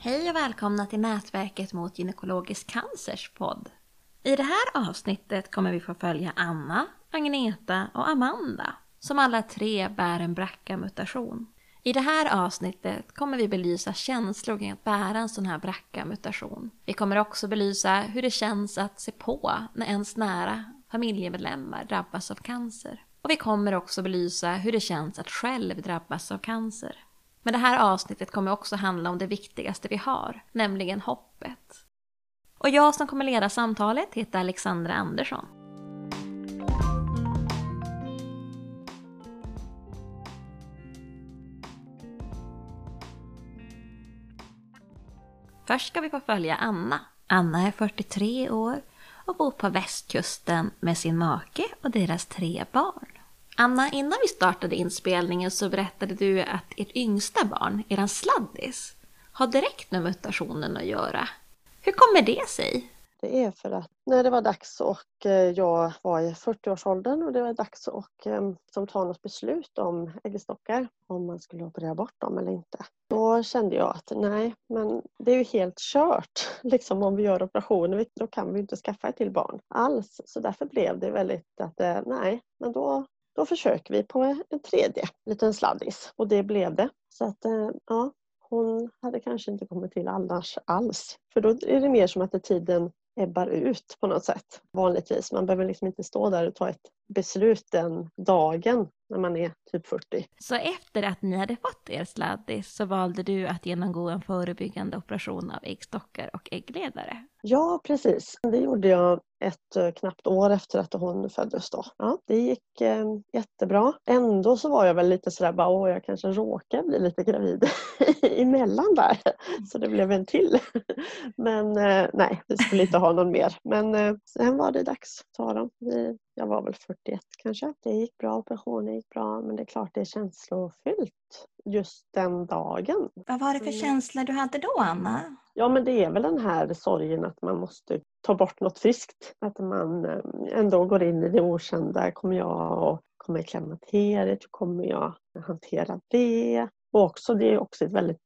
Hej och välkomna till Nätverket mot gynekologisk cancers podd. I det här avsnittet kommer vi få följa Anna, Agneta och Amanda, som alla tre bär en BRCA-mutation. I det här avsnittet kommer vi belysa känslor kring att bära en sån här BRCA-mutation. Vi kommer också belysa hur det känns att se på när ens nära familjemedlemmar drabbas av cancer. Och vi kommer också belysa hur det känns att själv drabbas av cancer. Men det här avsnittet kommer också handla om det viktigaste vi har, nämligen hoppet. Och jag som kommer leda samtalet heter Alexandra Andersson. Först ska vi få följa Anna. Anna är 43 år och bor på västkusten med sin make och deras tre barn. Anna, innan vi startade inspelningen så berättade du att ert yngsta barn, eran sladdis, har direkt med mutationen att göra. Hur kommer det sig? Det är för att när det var dags och eh, jag var i 40-årsåldern och det var dags att eh, som ta något beslut om äggstockar, om man skulle operera bort dem eller inte. Då kände jag att nej, men det är ju helt kört. Liksom om vi gör operationer, då kan vi inte skaffa ett till barn alls. Så därför blev det väldigt att eh, nej, men då då försöker vi på en tredje liten sladdis och det blev det. Så att eh, ja, hon hade kanske inte kommit till annars alls. För då är det mer som att tiden ebbar ut på något sätt vanligtvis. Man behöver liksom inte stå där och ta ett beslut den dagen när man är typ 40. Så efter att ni hade fått er sladdis så valde du att genomgå en förebyggande operation av äggstockar och äggledare? Ja, precis. Det gjorde jag ett eh, knappt år efter att hon föddes. Då. Ja, det gick eh, jättebra. Ändå så var jag väl lite sådär bara, åh jag kanske råkar bli lite gravid emellan där. Så det blev en till. Men eh, nej, vi skulle inte ha någon mer. Men eh, sen var det dags att ta dem. Jag var väl 41 kanske. Det gick bra, operationen gick bra men det är klart det är känslofyllt just den dagen. Vad var det för mm. känslor du hade då Anna? Ja men det är väl den här sorgen att man måste ta bort något friskt. Att man eh, ändå går in i det okända. Kommer jag att komma i klimakteriet? Hur kommer jag att hantera det? Och också, det är också ett väldigt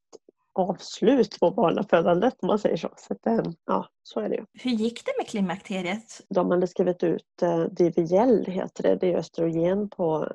avslut på barnafödandet om man säger så. så att, eh, ja, så är det ju. Hur gick det med klimakteriet? De hade skrivit ut eh, Divigel, heter det. Det är östrogen på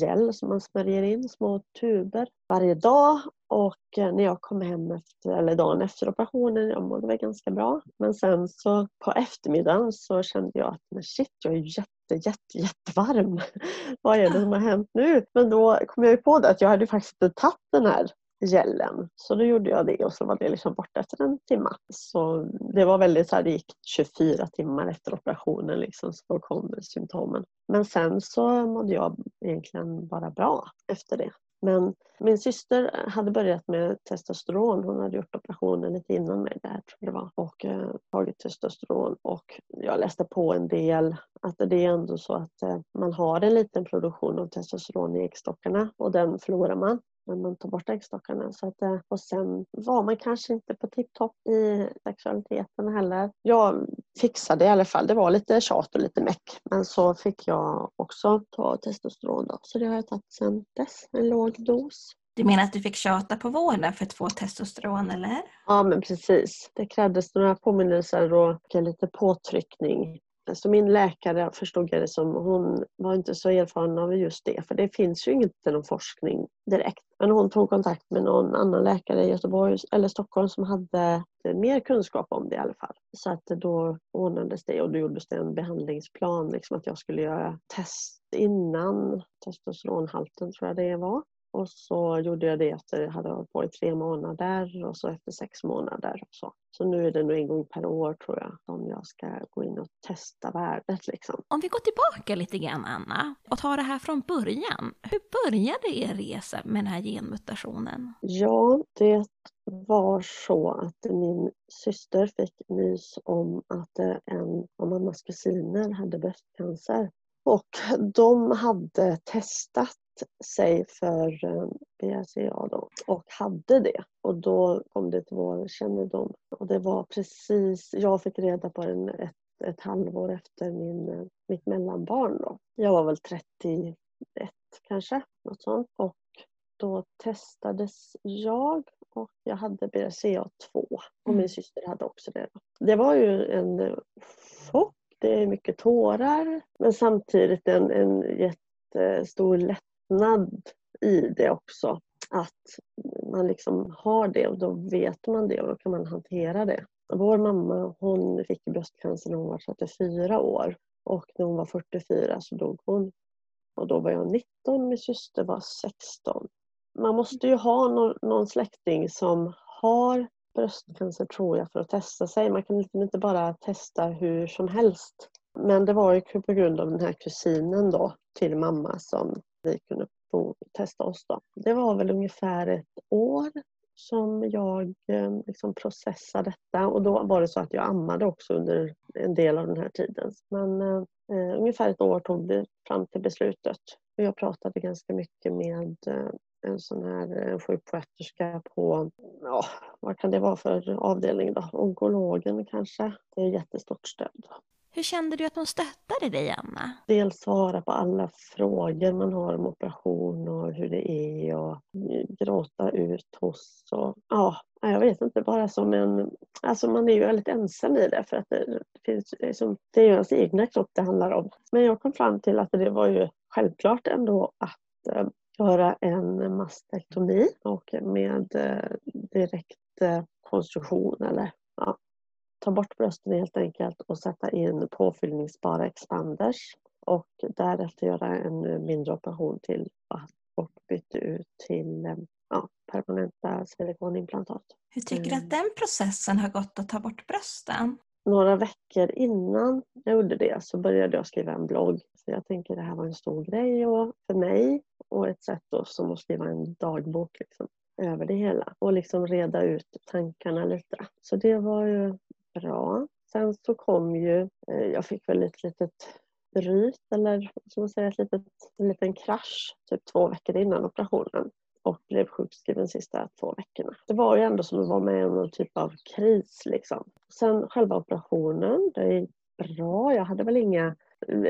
gel som man smörjer in, små tuber varje dag. Och eh, när jag kom hem efter, eller dagen efter operationen, jag mådde väl ganska bra. Men sen så på eftermiddagen så kände jag att men shit, jag är jätte, jätte, jättevarm. Vad är det som har hänt nu? Men då kom jag ju på det att jag hade faktiskt inte tagit den här gällen. Så då gjorde jag det och så var det liksom borta efter en timme. Så det var väldigt så här, det gick 24 timmar efter operationen liksom så kom symptomen. Men sen så mådde jag egentligen bara bra efter det. Men min syster hade börjat med testosteron. Hon hade gjort operationen lite innan mig där tror jag det var. Och eh, tagit testosteron. Och jag läste på en del att det är ändå så att eh, man har en liten produktion av testosteron i äggstockarna och den förlorar man när man tar bort äggstockarna. Så att, eh, och sen var man kanske inte på tipptopp i sexualiteten heller. Jag fixade i alla fall. Det var lite tjat och lite meck. Men så fick jag också ta testosteron då. Så det har jag tagit sen dess. En låg dos. Du menar att du fick tjata på vården för att få testosteron eller? Ja men precis. Det krävdes några påminnelser och lite påtryckning så min läkare förstod jag det som, hon var inte så erfaren av just det för det finns ju inte eh, någon forskning direkt. Men hon tog kontakt med någon annan läkare i Göteborg eller Stockholm som hade eh, mer kunskap om det i alla fall. Så att då ordnades det och då gjordes det en behandlingsplan, liksom att jag skulle göra test innan testosteronhalten tror jag det var. Och så gjorde jag det efter jag hade hållit på i tre månader och så efter sex månader. Och så. så nu är det nog en gång per år tror jag som jag ska gå in och testa värdet. Liksom. Om vi går tillbaka lite grann Anna och tar det här från början. Hur började er resa med den här genmutationen? Ja, det var så att min syster fick nys om att en av mammas kusiner hade bröstcancer. Och de hade testat sig för eh, BRCA då och hade det. Och då kom det till vår kännedom. Och det var precis, jag fick reda på det ett, ett halvår efter min, eh, mitt mellanbarn då. Jag var väl 31 kanske, något sånt. Och då testades jag och jag hade BRCA2 och Mm. min syster hade också det. Det var ju en eh, chock, det är mycket tårar men samtidigt en, en jättestor lättnad i det också. Att man liksom har det och då vet man det och då kan man hantera det. Vår mamma hon fick bröstcancer när hon var 34 år och när hon var 44 så dog hon. Och då var jag 19, min syster var 16. Man måste ju ha någon, någon släkting som har bröstcancer tror jag för att testa sig. Man kan liksom inte bara testa hur som helst. Men det var ju på grund av den här kusinen då till mamma som vi kunde bo, testa oss då. Det var väl ungefär ett år som jag eh, liksom processade detta och då var det så att jag ammade också under en del av den här tiden. Men eh, eh, ungefär ett år tog det fram till beslutet. Och jag pratade ganska mycket med eh, en sån här eh, sjuksköterska på, ja, vad kan det vara för avdelning då? Onkologen kanske. Det är jättestort stöd. Hur kände du att de stöttade dig, Anna? Dels svara på alla frågor man har om operation och hur det är och gråta ut hos och ja, jag vet inte, bara som en... Alltså man är ju väldigt ensam i det för att det, finns liksom, det är ju ens egna kropp det handlar om. Men jag kom fram till att det var ju självklart ändå att eh, göra en mastektomi och med eh, direkt eh, konstruktion eller ja, ta bort brösten helt enkelt och sätta in påfyllningsbara expanders och därefter göra en mindre operation till och byta ut till eh, ja, permanenta silikonimplantat. Hur tycker du att den processen har gått att ta bort brösten? Några veckor innan jag gjorde det så började jag skriva en blogg. Så jag tänker det här var en stor grej för mig och ett sätt då som att skriva en dagbok liksom, över det hela och liksom reda ut tankarna lite. Så det var ju bra. Sen så kom ju, eh, jag fick väl ett litet bryt eller ska man säga, ett litet, en liten krasch typ två veckor innan operationen och blev sjukskriven sista två veckorna. Det var ju ändå som att vara med om någon typ av kris liksom. Sen själva operationen, det är bra. Jag hade väl inga,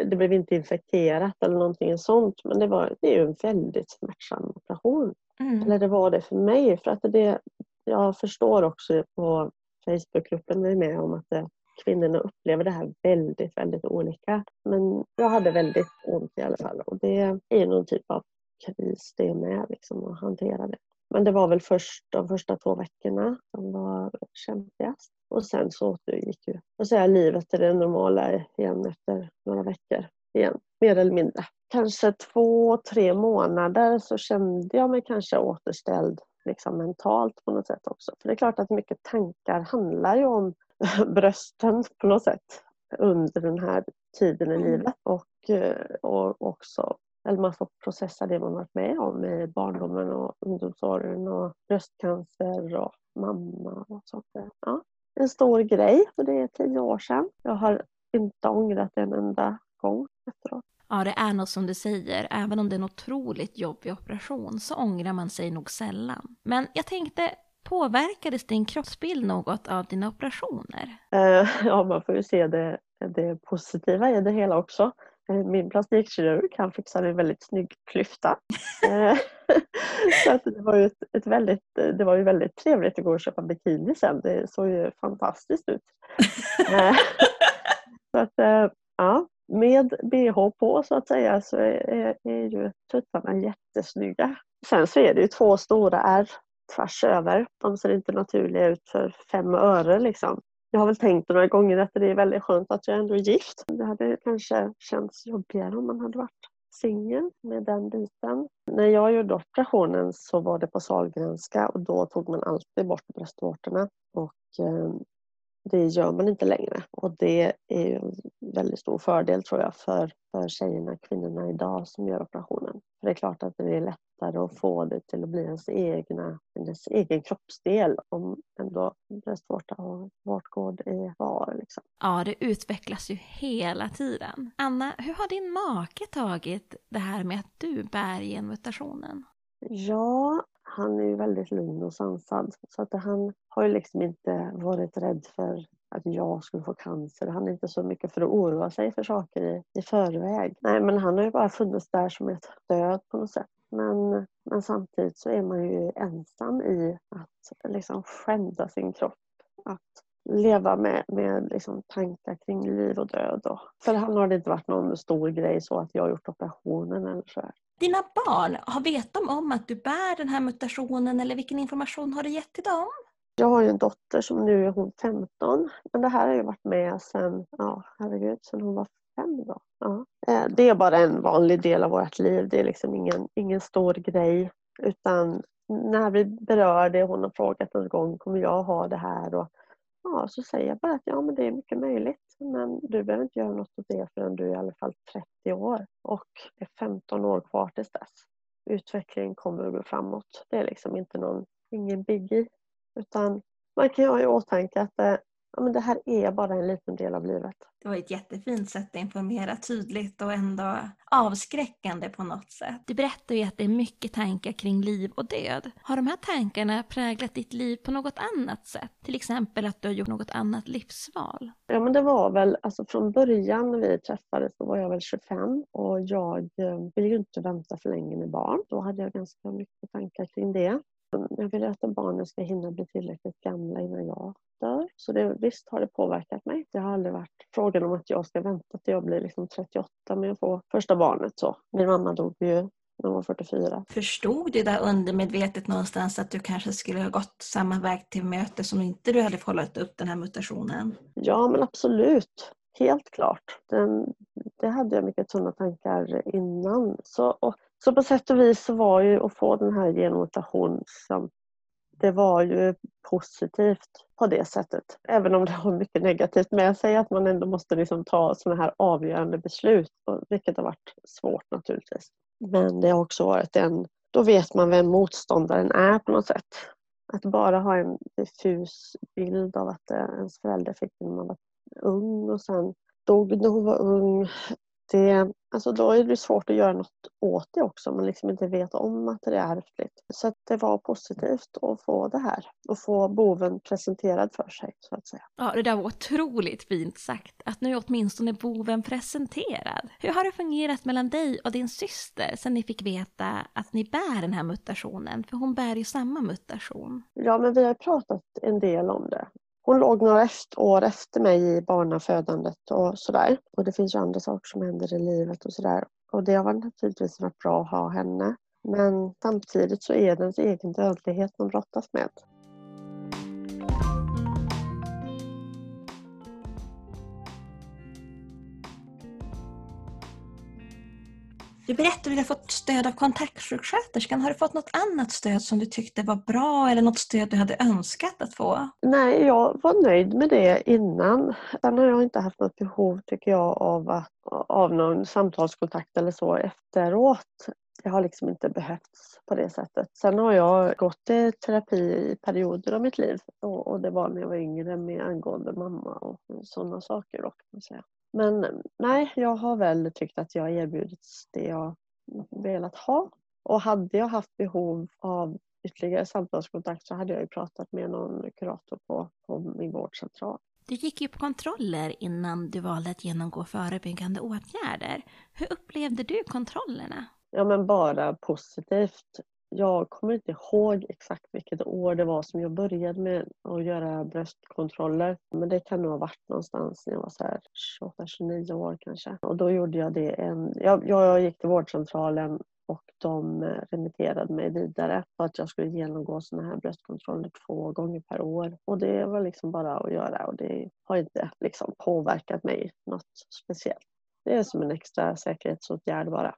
det blev inte infekterat eller någonting sånt men det, var, det är ju en väldigt smärtsam operation. Mm. Eller det var det för mig för att det, jag förstår också på Facebookgruppen vi är med om att eh, kvinnorna upplever det här väldigt, väldigt olika. Men jag hade väldigt ont i alla fall och det är någon typ av kris det med liksom att hantera det. Men det var väl först de första två veckorna som var kämpigast. Och sen så återgick ju och säga, livet till det normala igen efter några veckor igen, mer eller mindre. Kanske två, tre månader så kände jag mig kanske återställd liksom mentalt på något sätt också. För det är klart att mycket tankar handlar ju om brösten på något sätt under den här tiden i Mm. livet och, eh, och också eller man får processa det man varit med om i barndomen och ungdomsåren och bröstcancer och mamma och sånt där. Ja, en stor grej och det är tio år sedan. Jag har inte ångrat en enda gång efteråt. Ja, det är nog som du säger, även om det är en otroligt jobbig operation så ångrar man sig nog sällan. Men jag tänkte, påverkades din kroppsbild något av dina operationer? Eh, Ja, man får ju se det, det positiva i det hela också. Eh, Min plastikkirurg han fixade en väldigt snygg klyfta. Eh, Så att det, var ju ett, ett väldigt, det var ju väldigt trevligt att gå och köpa bikini sen. Det såg ju fantastiskt ut. Så att, ja, med bh på så att säga så är, är ju tuttarna jättesnygga. Sen så är det ju två stora ärr tvärs över. De ser inte naturliga ut för fem öre liksom. Jag har väl tänkt några gånger att det är väldigt skönt att jag ändå är gift. Det hade kanske känts jobbigare om man hade varit singel med den biten. När jag gjorde operationen så var det på Sahlgrenska och då tog man alltid bort bröstvårtorna. Och eh, det gör man inte längre. Och det är ju en väldigt stor fördel tror jag för, för tjejerna, kvinnorna idag som gör operationen. För det är klart att det är lättare att få det till att bli ens, egna, ens egen kroppsdel om ändå bröstvårta och vårtgård är kvar. Liksom. Ja, det utvecklas ju hela tiden. Anna, hur har din make tagit det här med att du bär genmutationen? Ja, han är ju väldigt lugn och sansad. Så att han har ju liksom inte varit rädd för att jag skulle få cancer. Han är inte så mycket för att oroa sig för saker i, i förväg. Nej, men han har ju bara funnits där som ett stöd på något sätt. Men, men samtidigt så är man ju ensam i att liksom skända sin kropp. Att leva med, med liksom tankar kring liv och död. Och, för han har det inte varit någon stor grej så att jag har gjort operationen eller så. Här. Dina barn, har vet de om att du bär den här mutationen eller vilken information har du gett till dem? Jag har ju en dotter som nu är hon 15. Men det här har ju varit med sen, ja herregud, sen hon var fem då. Ja. Eh, det är bara en vanlig del av vårt liv. Det är liksom ingen, ingen stor grej. Utan när vi berör det, hon har frågat någon gång, kommer jag ha det här? Och, ja, så säger jag bara att ja, men det är mycket möjligt. Men du behöver inte göra något åt det förrän du är i alla fall 30 år. Och det är 15 år kvar tills dess. Utvecklingen kommer att gå framåt. Det är liksom inte någon, ingen biggie. Utan man kan ha i åtanke att det, ja, men det här är bara en liten del av livet. Det var ett jättefint sätt att informera tydligt och ändå avskräckande på något sätt. Du berättar ju att det är mycket tankar kring liv och död. Har de här tankarna präglat ditt liv på något annat sätt? Till exempel att du har gjort något annat livsval? Ja men det var väl, alltså från början när vi träffades så var jag väl 25 och jag eh, ville ju inte vänta för länge med barn. Då hade jag ganska mycket tankar kring det. Jag vill att barnen ska hinna bli tillräckligt gamla innan jag dör. Så det, visst har det påverkat mig. Det har aldrig varit frågan om att jag ska vänta till jag blir liksom 38 med att få första barnet. Så. Min mamma dog ju när hon var 44. Förstod du där undermedvetet någonstans att du kanske skulle ha gått samma väg till möte som inte du hade kollat upp den här mutationen? Ja men absolut. Helt klart. Den, det hade jag mycket tunna tankar innan. Så, och, så på sätt och vis så var ju att få den här genmutationen som det var ju positivt på det sättet. Även om det har mycket negativt med sig att man ändå måste liksom ta sådana här avgörande beslut, vilket har varit svårt naturligtvis. Men det har också varit en, då vet man vem motståndaren är på något sätt. Att bara ha en diffus bild av att eh, ens förälder fick när man var ung och sen dog när hon var ung det, alltså då är det svårt att göra något åt det också om man liksom inte vet om att det är ärftligt. Så det var positivt att få det här och få boven presenterad för sig så att säga. Ja, det där var otroligt fint sagt. Att nu är åtminstone boven presenterad. Hur har det fungerat mellan dig och din syster sen ni fick veta att ni bär den här mutationen? För hon bär ju samma mutation. Ja, men vi har pratat en del om det hon låg några år efter mig i barnafödandet och sådär. Och det finns ju andra saker som händer i livet och sådär. Och det har naturligtvis varit bra att ha henne. Men samtidigt så är det ens egen dödlighet man brottas med. Du berättade att du har fått stöd av kontaktsjuksköterskan. Har du fått något annat stöd som du tyckte var bra eller något stöd du hade önskat att få? Nej, jag var nöjd med det innan. Sen har jag inte haft något behov, tycker jag, av, att, av någon samtalskontakt eller så efteråt. Det har liksom inte behövts på det sättet. Sen har jag gått i terapi i perioder av mitt liv och, och det var när jag var yngre med angående mamma och sådana saker. Då, kan man säga. Men nej, jag har väl tyckt att jag erbjudits det jag velat ha. Och hade jag haft behov av ytterligare samtalskontakt så hade jag ju pratat med någon kurator på, på min vårdcentral. Du gick ju på kontroller innan du valde att genomgå förebyggande åtgärder. Hur upplevde du kontrollerna? Ja men bara positivt jag kommer inte ihåg exakt vilket år det var som jag började med att göra bröstkontroller. Men det kan nog ha varit någonstans när jag var 28-29 år kanske. Och då gjorde jag det en... Jag, jag gick till vårdcentralen och de eh, remitterade mig vidare för att jag skulle genomgå sådana här bröstkontroller två gånger per år. Och det var liksom bara att göra och det har inte liksom påverkat mig något speciellt. Det är som en extra säkerhetsåtgärd bara.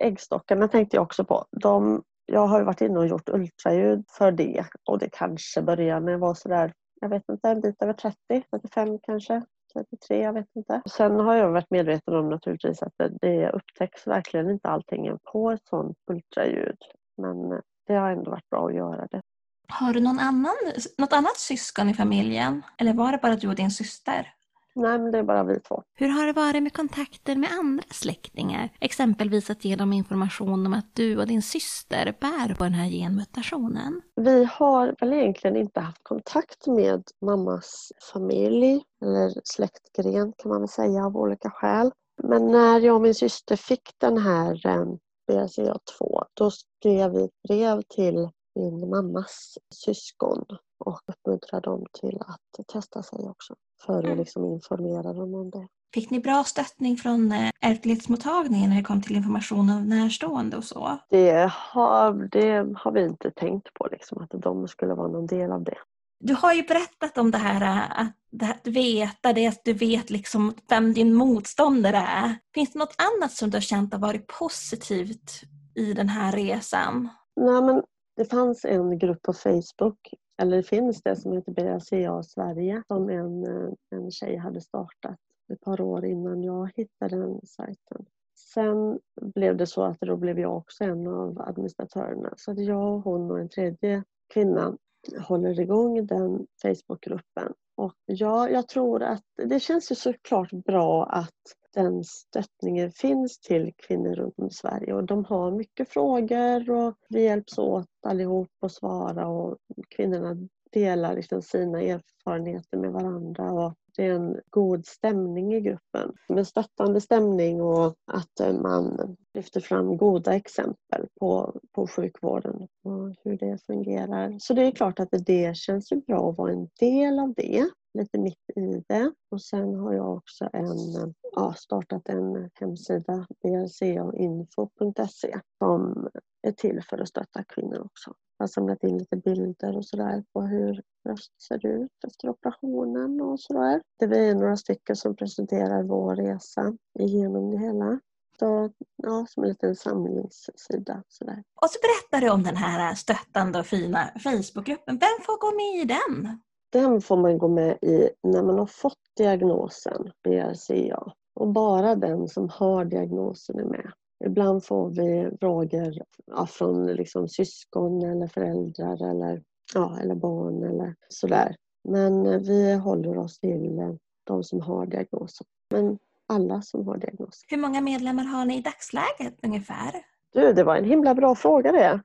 Äggstockarna tänkte jag också på. De jag har varit inne och gjort ultraljud för det och det kanske började när jag var sådär, jag vet inte, en bit över 30, 35 kanske. 33, jag vet inte. Sen har jag varit medveten om naturligtvis att det, det upptäcks verkligen inte allting på ett sådant ultraljud. Men det har ändå varit bra att göra det. Har du någon annan, något annat syskon i familjen? Eller var det bara du och din syster? Nej, men det är bara vi två. Hur har det varit med kontakter med andra släktingar? Exempelvis att ge dem information om att du och din syster bär på den här genmutationen. Vi har väl egentligen inte haft kontakt med mammas familj eller släktgren kan man väl säga av olika skäl. Men när jag och min syster fick den här eh, BRCA2, då skrev vi ett brev till min mammas syskon och uppmuntrade dem till att testa sig också för att Mm. liksom informera dem om det. Fick ni bra stöttning från eh, ärftlighetsmottagningen när det kom till information om närstående och så? Det har, det har vi inte tänkt på, liksom, att de skulle vara någon del av det. Du har ju berättat om det här eh, att, det här, att veta det, att du vet liksom vem din motståndare är. Finns det något annat som du har känt har varit positivt i den här resan? Nej, men det fanns en grupp på Facebook, eller det finns det, som heter BRCA Sverige som en, eh, en tjej hade startat ett par år innan jag hittade den sajten. Sen blev det så att då blev jag också en av administratörerna. Så att jag, hon och en tredje kvinna håller igång den Facebookgruppen. Och ja, jag tror att det känns ju såklart bra att den stöttningen finns till kvinnor runt om i Sverige och de har mycket frågor och vi hjälps åt allihop att svara och kvinnorna delar liksom sina erfarenheter med varandra och det är en god stämning i gruppen. En stöttande stämning och att eh, man lyfter fram goda exempel på, på sjukvården och hur det fungerar. Så det är klart att det känns ju bra att vara en del av det, lite mitt i det. Och sen har jag också en, ja, startat en hemsida, brcainfo.se, som är till för att stötta kvinnor också. Jag har samlat in lite bilder och sådär på hur bröst ser ut efter operationen och sådär. Det vi är några stycken som presenterar vår resa igenom det hela. Så, ja, som en liten samlingssida. Sådär. Och så berättar du om den här stöttande och fina Facebookgruppen. Vem får gå med i den? Den får man gå med i när man har fått diagnosen BRCA. Och bara den som har diagnosen är med. Ibland får vi frågor ja, från liksom syskon eller föräldrar eller, ja, eller barn eller sådär. Men eh, vi håller oss till eh, de som har diagnosen. Men alla som har diagnosen. Hur många medlemmar har ni i dagsläget ungefär? Du, det var en himla bra fråga det.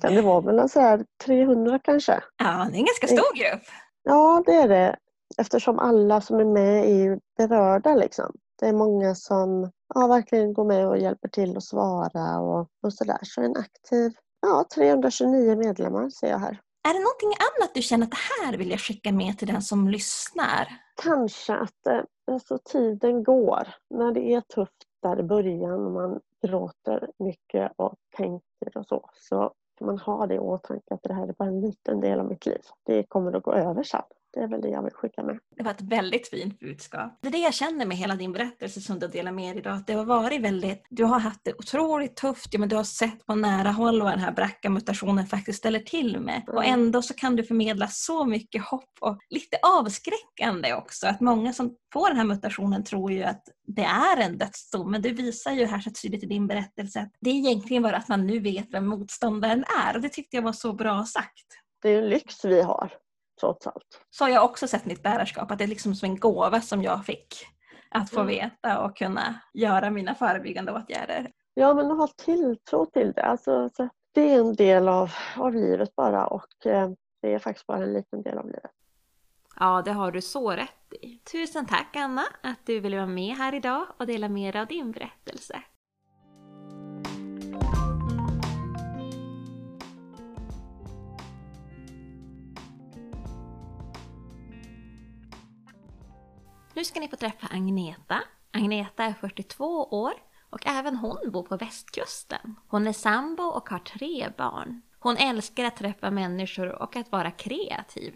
Kan det vara mellan så här 300 kanske? Ja, det är en ganska stor grupp. Ja, det är det. Eftersom alla som är med är berörda. Liksom. Det är många som ja, verkligen går med och hjälper till att svara och, och sådär. Så en aktiv, ja 329 medlemmar ser jag här. Är det någonting annat du känner att det här vill jag skicka med till den som lyssnar? Kanske att eh, alltså, tiden går. När det är tufft där i början och man gråter mycket och tänker och så, så kan man ha det i åtanke att det här är bara en liten del av mitt liv. Det kommer att gå över sen. Det är väl det jag vill skicka med. Det var ett väldigt fint budskap. Det är det jag känner med hela din berättelse som du delar med dig idag. Att det har varit väldigt, du har haft det otroligt tufft, ja, men du har sett på nära håll vad den här BRCA-mutationen faktiskt ställer till med. Och Mm. ändå så kan du förmedla så mycket hopp och lite avskräckande också. Att många som får den här mutationen tror ju att det är en dödsdom. Men du visar ju här så tydligt i din berättelse att det är egentligen bara att man nu vet vem motståndaren är. Och det tyckte jag var så bra sagt. Det är en lyx vi har, trots allt. så har jag också sett mitt bärarskap, att det är liksom som en gåva som jag fick. Att få Mm. veta och kunna göra mina förebyggande åtgärder. Ja, men att ha tilltro till det. Alltså, så det är en del av, av livet bara och eh, det är faktiskt bara en liten del av livet. Ja, det har du så rätt i. Tusen tack Anna att du ville vara med här idag och dela med dig av din berättelse. Nu ska ni få träffa Agneta. Agneta är 42 år och även hon bor på västkusten. Hon är sambo och har tre barn. Hon älskar att träffa människor och att vara kreativ.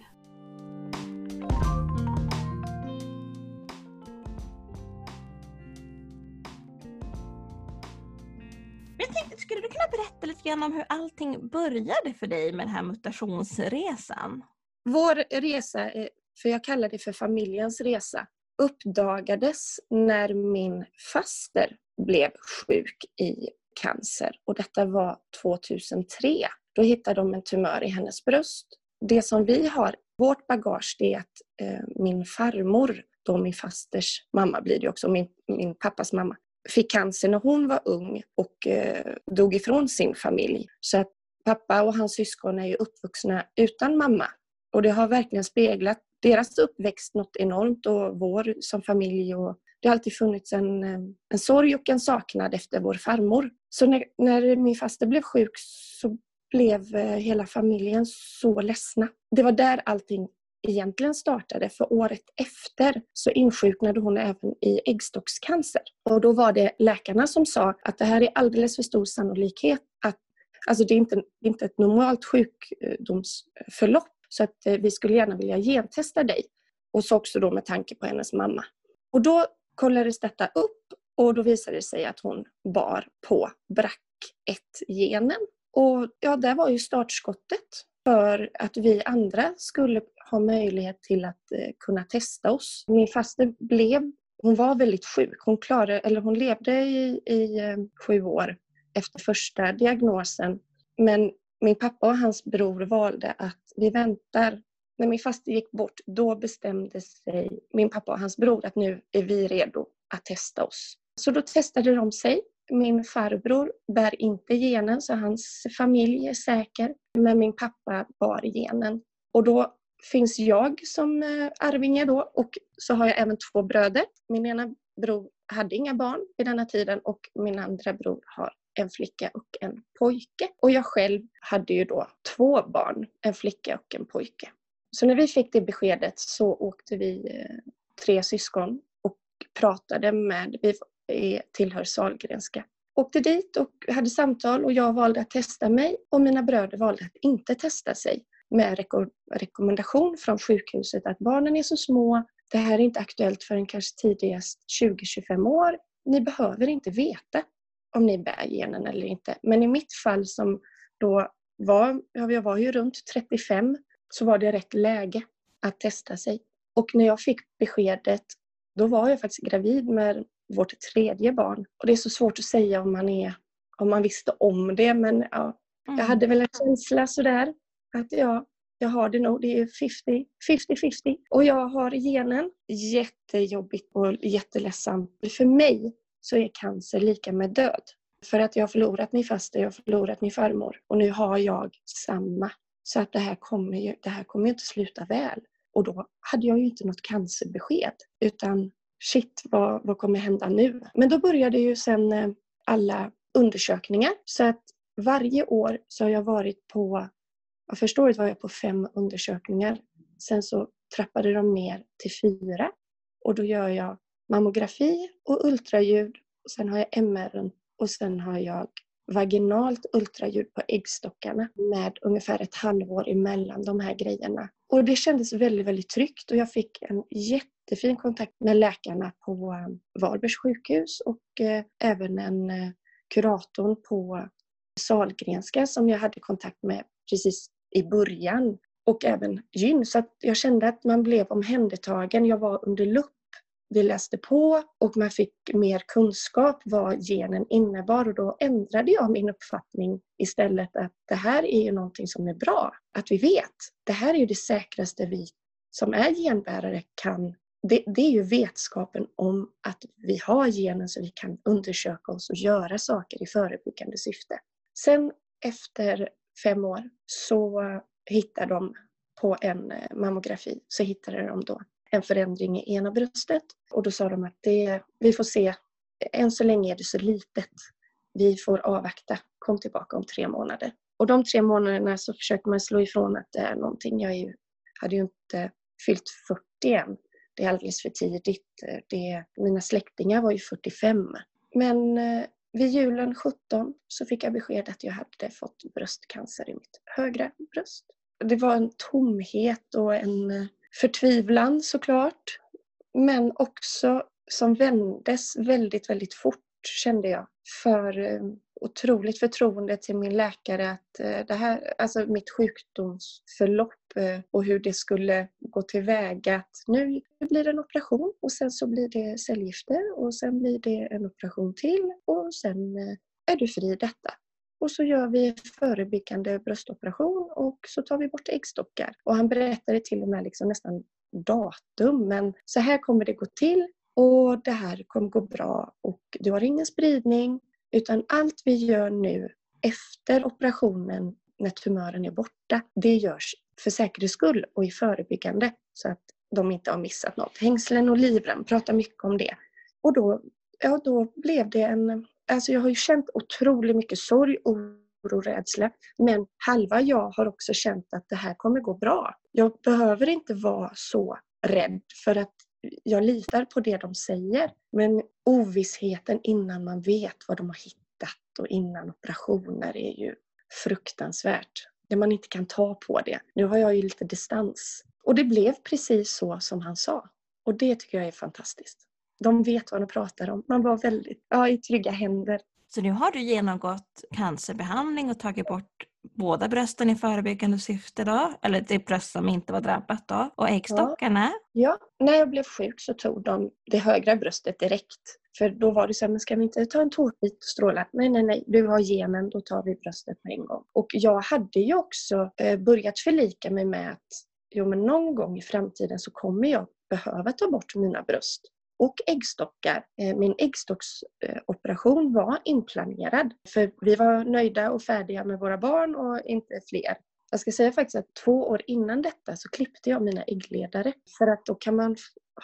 Jag tänkte, skulle du kunna berätta lite grann om hur allting började för dig med den här mutationsresan? Vår resa, för jag kallar det för familjens resa, uppdagades när min faster blev sjuk i cancer. Och detta var 2003. Då hittade de en tumör i hennes bröst. Det som vi har, vårt bagage, det är att eh, min farmor, då min fasters mamma blir det också, min, min pappas mamma, fick cancer när hon var ung och eh, dog ifrån sin familj. Så att pappa och hans syskon är ju uppvuxna utan mamma. Och det har verkligen speglat deras uppväxt något enormt och vår som familj och det har alltid funnits en, eh, en sorg och en saknad efter vår farmor. Så när, när min faster blev sjuk så blev eh, hela familjen så ledsna. Det var där allting egentligen startade. För året efter så insjuknade hon även i äggstockscancer. Och då var det läkarna som sa att det här är alldeles för stor sannolikhet att Alltså det är inte, inte ett normalt sjukdomsförlopp så att eh, vi skulle gärna vilja gentesta dig. Och så också då med tanke på hennes mamma. Och då kollades detta upp och då visade det sig att hon bar på BRAC1-genen. Och ja, det var ju startskottet för att vi andra skulle ha möjlighet till att eh, kunna testa oss. Min faster blev, hon var väldigt sjuk. Hon, klarade, eller hon levde i, i eh, sju år efter första diagnosen. Men min pappa och hans bror valde att vi väntar. När min faster gick bort, då bestämde sig min pappa och hans bror att nu är vi redo att testa oss. Så då testade de sig. Min farbror bär inte genen så hans familj är säker. Men min pappa bar genen. Och då finns jag som eh, arvinge då och så har jag även två bröder. Min ena bror hade inga barn vid denna tiden och min andra bror har en flicka och en pojke. Och jag själv hade ju då två barn, en flicka och en pojke. Så när vi fick det beskedet så åkte vi eh, tre syskon och pratade med, vi tillhör Salgrenska. Åkte dit och hade samtal och jag valde att testa mig och mina bröder valde att inte testa sig med reko rekommendation från sjukhuset att barnen är så små, det här är inte aktuellt förrän kanske tidigast 20-25 år. Ni behöver inte veta om ni bär genen eller inte. Men i mitt fall som då var, ja, jag var ju runt 35, så var det rätt läge att testa sig. Och när jag fick beskedet, då var jag faktiskt gravid med vårt tredje barn. Och det är så svårt att säga om man, är, om man visste om det, men ja, mm. jag hade väl en känsla sådär att ja, jag har det nog. Det är 50-50. Och jag har genen. Jättejobbigt och jätteledsamt. För mig så är cancer lika med död. För att jag har förlorat min faster, jag har förlorat min farmor och nu har jag samma. Så att det här kommer ju, det här kommer ju inte sluta väl. Och då hade jag ju inte något cancerbesked utan shit, vad, vad kommer hända nu? Men då började ju sen eh, alla undersökningar. Så att varje år så har jag varit på, ja, första året var jag på fem undersökningar. Sen så trappade de ner till fyra och då gör jag mammografi och ultraljud. Och sen har jag MR och sen har jag vaginalt ultraljud på äggstockarna med ungefär ett halvår emellan de här grejerna. Och det kändes väldigt, väldigt tryggt och jag fick en jättefin kontakt med läkarna på Varbergs sjukhus och eh, även en eh, kuratorn på Salgrenska som jag hade kontakt med precis i början och även gyn. Så att jag kände att man blev omhändertagen. Jag var under lupp vi läste på och man fick mer kunskap vad genen innebar och då ändrade jag min uppfattning istället att det här är ju någonting som är bra att vi vet. Det här är ju det säkraste vi som är genbärare kan det, det, är ju vetskapen om att vi har genen så vi kan undersöka oss och göra saker i förebyggande syfte. Sen efter fem år så hittade de på en mammografi så hittade de då en förändring i ena bröstet. Och då sa de att det, vi får se, än så länge är det så litet. Vi får avvakta, kom tillbaka om tre månader. Och de tre månaderna så försöker man slå ifrån att det är någonting. Jag är ju, hade ju inte fyllt 40 än. Det är alldeles för tidigt. Det, mina släktingar var ju 45. Men eh, vid julen 17 så fick jag besked att jag hade fått bröstcancer i mitt högra bröst. Det var en tomhet och en eh, förtvivlan såklart. Men också som vändes väldigt, väldigt fort kände jag. För eh, otroligt förtroende till min läkare att eh, det här, alltså mitt sjukdomsförlopp eh, och hur det skulle gå tillväga. Att nu blir det en operation och sen så blir det cellgifter och sen blir det en operation till och sen är du fri detta. Och så gör vi förebyggande bröstoperation och så tar vi bort äggstockar. Och han berättade till och med liksom nästan datum. Men så här kommer det gå till och det här kommer gå bra och du har ingen spridning. Utan allt vi gör nu efter operationen när tumören är borta, det görs för säkerhets skull och i förebyggande så att de inte har missat något. Hängslen och livrem, pratar mycket om det. Och då, ja, då blev det en... Alltså jag har ju känt otroligt mycket sorg, oro, rädsla. Men halva jag har också känt att det här kommer gå bra. Jag behöver inte vara så rädd för att jag litar på det de säger. Men ovissheten innan man vet vad de har hittat och innan operationer är ju fruktansvärt. När man inte kan ta på det. Nu har jag ju lite distans. Och det blev precis så som han sa. Och det tycker jag är fantastiskt. De vet vad de pratar om. Man var väldigt ja, i trygga händer. Så nu har du genomgått cancerbehandling och tagit bort båda brösten i förebyggande syfte då? Eller det bröst som inte var drabbat då? Och äggstockarna? Ja. ja, när jag blev sjuk så tog de det högra bröstet direkt. För då var det så här, men ska vi inte ta en tårtbit och stråla? Nej, nej, nej, du har genen, då tar vi bröstet på en gång. Och jag hade ju också eh, börjat förlika mig med att jo, men någon gång i framtiden så kommer jag behöva ta bort mina bröst och äggstockar. Eh, min äggstocksoperation var inplanerad för vi var nöjda och färdiga med våra barn och inte fler. Jag ska säga faktiskt att två år innan detta så klippte jag mina äggledare för att då kan man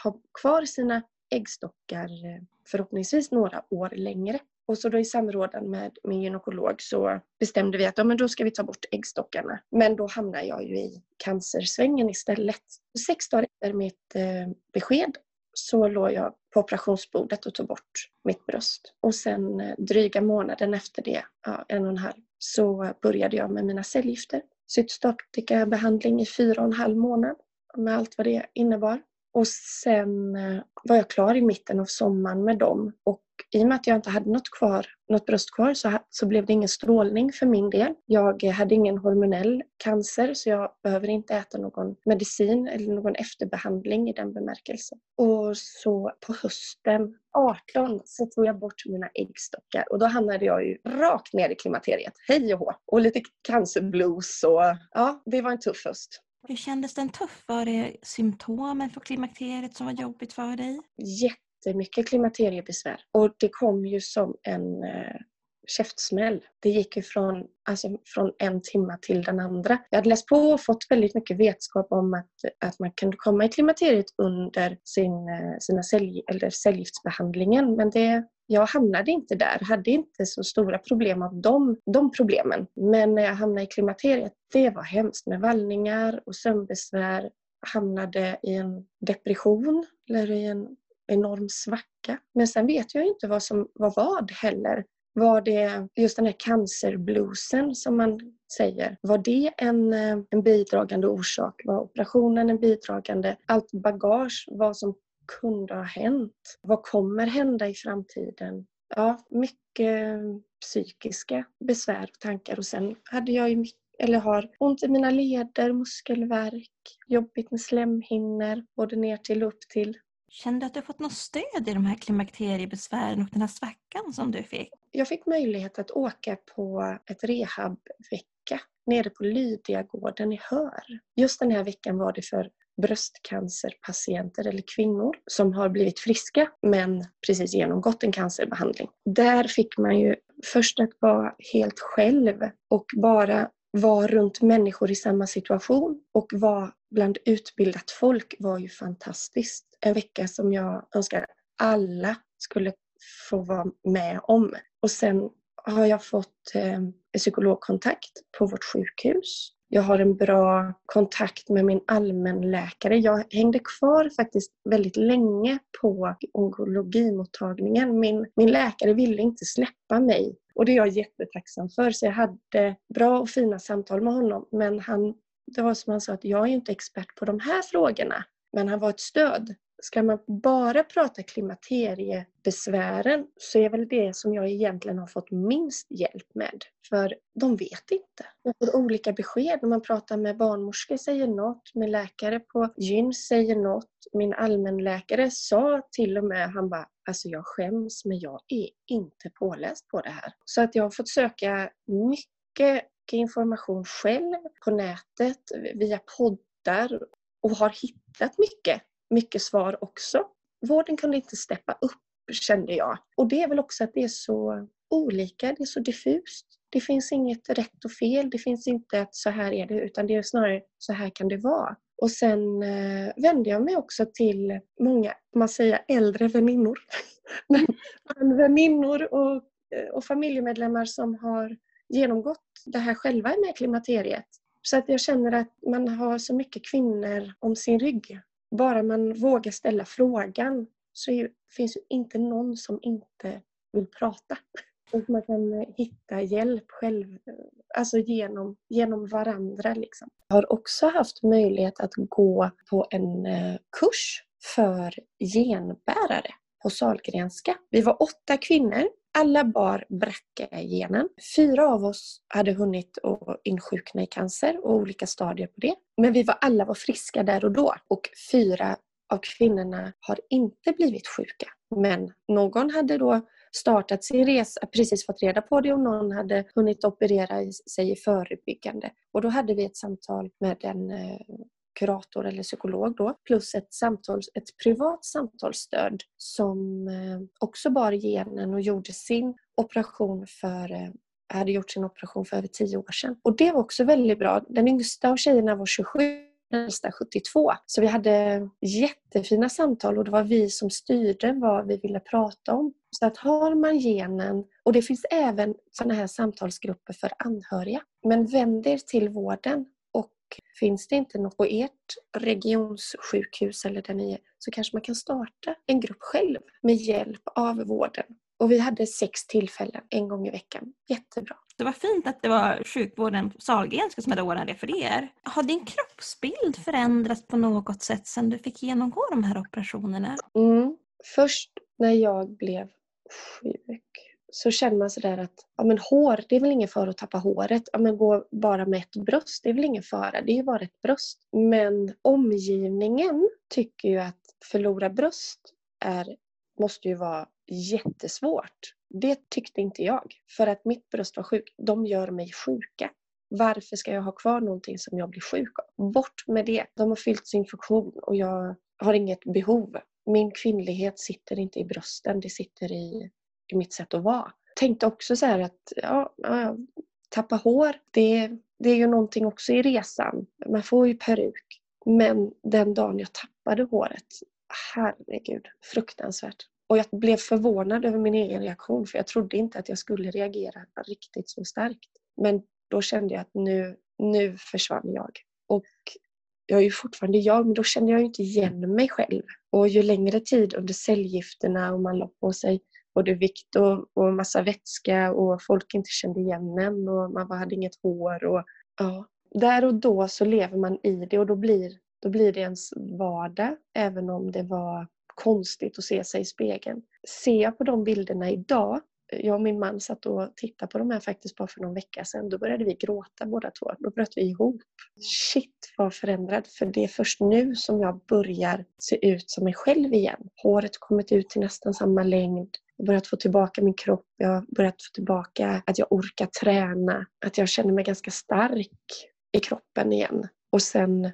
ha kvar sina äggstockar eh, förhoppningsvis några år längre. Och så då i samrådan med min gynekolog så bestämde vi att ja, men då ska vi ta bort äggstockarna. Men då hamnar jag ju i cancersvängen istället. Sex dagar efter mitt eh, besked så låg jag på operationsbordet och tog bort mitt bröst. Och sen eh, dryga månaden efter det, ja, en och en halv, så började jag med mina cellgifter. Cytostatikabehandling i fyra och en halv månad med allt vad det innebar. Och sen eh, var jag klar i mitten av sommaren med dem och i och med att jag inte hade något, kvar, något bröst kvar så, så blev det ingen strålning för min del. Jag hade ingen hormonell cancer så jag behöver inte äta någon medicin eller någon efterbehandling i den bemärkelsen. Och så på hösten 18 så tog jag bort mina äggstockar och då hamnade jag ju rakt ner i klimakteriet. Hej och hå! Och lite cancerblues och ja, det var en tuff höst. Hur kändes den tuff? Var det symptomen för klimakteriet som var jobbigt för dig? Jätte jättemycket klimakteriebesvär. Och det kom ju som en eh, käftsmäll. Det gick ju från, alltså, från en timme till den andra. Jag hade läst på och fått väldigt mycket vetskap om att, att man kunde komma i klimakteriet under sin, eh, sina cell, eller cellgiftsbehandlingen. Men det, jag hamnade inte där, hade inte så stora problem av de, de problemen. Men när jag hamnade i klimakteriet, det var hemskt med vallningar och sömnbesvär. Hamnade i en depression eller i en enorm svacka. Men sen vet jag inte vad som var vad heller. Var det just den här cancerbluesen som man säger, var det en, eh, en bidragande orsak? Var operationen en bidragande? Allt bagage, vad som kunde ha hänt? Vad kommer hända i framtiden? Ja, mycket psykiska besvär och tankar och sen hade jag ju eller har ont i mina leder, muskelvärk, jobbigt med slemhinnor, både ner till och upp till. Kände du att du fått något stöd i de här klimakteriebesvären och den här svackan som du fick? Jag fick möjlighet att åka på ett rehabvecka nere på Lydiagården i Hör. Just den här veckan var det för bröstcancerpatienter eller kvinnor som har blivit friska men precis genomgått en cancerbehandling. Där fick man ju först att vara helt själv och bara vara runt människor i samma situation och vara bland utbildat folk var ju fantastiskt. En vecka som jag önskar alla skulle få vara med om. Och sen har jag fått eh, psykologkontakt på vårt sjukhus. Jag har en bra kontakt med min allmänläkare. Jag hängde kvar faktiskt väldigt länge på onkologimottagningen. Min, min läkare ville inte släppa mig och det är jag jättetacksam för. Så jag hade bra och fina samtal med honom men han, det var som han sa att jag är inte expert på de här frågorna. Men han var ett stöd. Ska man bara prata klimakteriebesvären så är väl det som jag egentligen har fått minst hjälp med. För de vet inte. Jag får olika besked. När man pratar med barnmorskor säger något, med läkare på gyn säger något. Min allmänläkare sa till och med, han bara, alltså jag skäms men jag är inte påläst på det här. Så att jag har fått söka mycket information själv på nätet, via poddar och har hittat mycket mycket svar också. Vården kunde inte steppa upp kände jag. Och det är väl också att det är så olika, det är så diffust. Det finns inget rätt och fel, det finns inte att så här är det, utan det är snarare så här kan det vara. Och sen eh, vände jag mig också till många, man säger äldre väninnor. Men väninnor och, eh, och familjemedlemmar som har genomgått det här själva med klimakteriet. Så att jag känner att man har så mycket kvinnor om sin rygg. Bara man vågar ställa frågan så ju, finns ju inte någon som inte vill prata. Och man kan eh, hitta hjälp själv, eh, alltså genom, genom varandra. Liksom. Jag har också haft möjlighet att gå på en eh, kurs för genbärare på Salgrenska. Vi var åtta kvinnor. Alla bar BRCA-genen. Fyra av oss hade hunnit att insjukna i cancer och olika stadier på det. Men vi var alla var friska där och då. Och fyra av kvinnorna har inte blivit sjuka. Men någon hade då startat sin resa, precis fått reda på det och någon hade hunnit operera sig i förebyggande. Och då hade vi ett samtal med en eh, kurator eller psykolog då, plus ett, samtal, ett privat samtalsstöd som eh, också bar genen och gjorde sin operation för eh, hade gjort sin operation för över tio år sedan. Och det var också väldigt bra. Den yngsta av tjejerna var 27 den äldsta 72. Så vi hade jättefina samtal och det var vi som styrde vad vi ville prata om. Så att har man genen, och det finns även sådana här samtalsgrupper för anhöriga, men vänd er till vården finns det inte något på ert regionssjukhus eller där ni är så kanske man kan starta en grupp själv med hjälp av vården. Och vi hade sex tillfällen en gång i veckan. Jättebra. Det var fint att det var sjukvården på Sahlgrenska som hade ordnat det för er. Har din kroppsbild förändrats på något sätt sedan du fick genomgå de här operationerna? Mm. Först när jag blev sjuk så känner man sådär att ja, men hår, det är väl ingen fara att tappa håret. Ja, men gå bara med ett bröst, det är väl ingen fara. Det är ju bara ett bröst. Men omgivningen tycker ju att förlora bröst är, måste ju vara jättesvårt. Det tyckte inte jag. För att mitt bröst var sjukt. De gör mig sjuka. Varför ska jag ha kvar någonting som jag blir sjuk av? Bort med det. De har fyllt sin funktion och jag har inget behov. Min kvinnlighet sitter inte i brösten, det sitter i mitt sätt att vara. Tänkte också så här att ja, tappa hår, det, det är ju någonting också i resan. Man får ju peruk. Men den dagen jag tappade håret, herregud, fruktansvärt. Och jag blev förvånad över min egen reaktion för jag trodde inte att jag skulle reagera riktigt så starkt. Men då kände jag att nu, nu försvann jag. Och jag är ju fortfarande jag, men då kände jag ju inte igen mig själv. Och ju längre tid under cellgifterna och man la på sig både vikt och, och massa vätska och folk inte kände igen en och man hade inget hår. Och, ja. Där och då så lever man i det och då blir, då blir det ens vardag även om det var konstigt att se sig i spegeln. Ser jag på de bilderna idag, jag och min man satt och tittade på de här faktiskt bara för någon vecka sedan, då började vi gråta båda två. Då bröt vi ihop. Shit vad förändrad, för det är först nu som jag börjar se ut som mig själv igen. Håret har kommit ut till nästan samma längd. Jag har börjat få tillbaka min kropp, jag har börjat få tillbaka att jag orkar träna, att jag känner mig ganska stark i kroppen igen. Och sen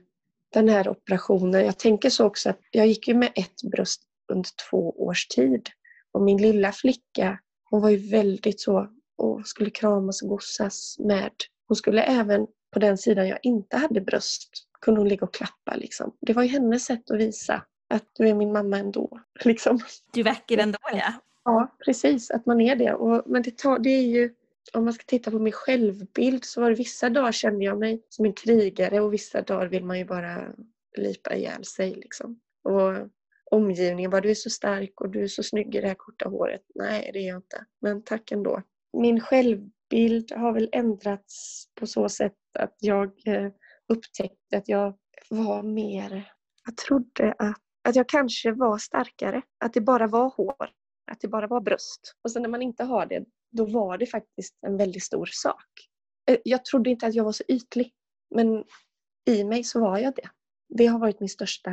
den här operationen. Jag tänker så också att jag gick ju med ett bröst under två års tid. Och min lilla flicka, hon var ju väldigt så och skulle kramas och gossas med. Hon skulle även på den sidan jag inte hade bröst, kunde hon ligga och klappa. Liksom. Det var ju hennes sätt att visa att du är min mamma ändå. Liksom. Du väcker ändå ja. Ja, precis. Att man är det. Och, men det, tar, det är ju om man ska titta på min självbild så var det vissa dagar kände jag mig som en krigare och vissa dagar vill man ju bara lipa ihjäl sig. Liksom. Och omgivningen bara, du är så stark och du är så snygg i det här korta håret. Nej, det är jag inte. Men tack ändå. Min självbild har väl ändrats på så sätt att jag eh, upptäckte att jag var mer... Jag trodde att, att jag kanske var starkare. Att det bara var hår. Att det bara var bröst. Och sen när man inte har det, då var det faktiskt en väldigt stor sak. Eh, jag trodde inte att jag var så ytlig, men i mig så var jag det. Det har varit min största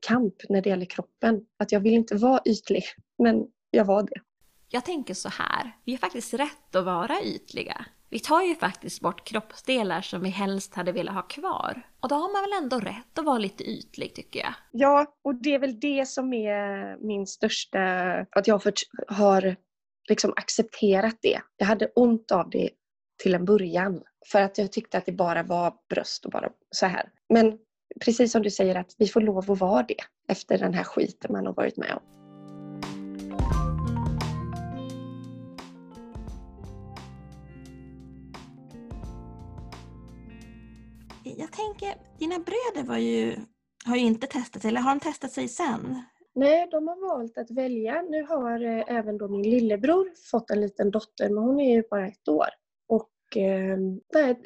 kamp när det gäller kroppen. Att jag vill inte vara ytlig, men jag var det. Jag tänker så här, vi har faktiskt rätt att vara ytliga. Vi tar ju faktiskt bort kroppsdelar som vi helst hade velat ha kvar. Och då har man väl ändå rätt att vara lite ytlig tycker jag. Ja, och det är väl det som är min största... Att jag har liksom accepterat det. Jag hade ont av det till en början. För att jag tyckte att det bara var bröst och bara så här. Men precis som du säger att vi får lov att vara det efter den här skiten man har varit med om. Jag tänker, dina bröder var ju, har ju inte testat sig, eller har de testat sig sen? Nej, de har valt att välja. Nu har eh, även då min lillebror fått en liten dotter, men hon är ju bara ett år. Och eh,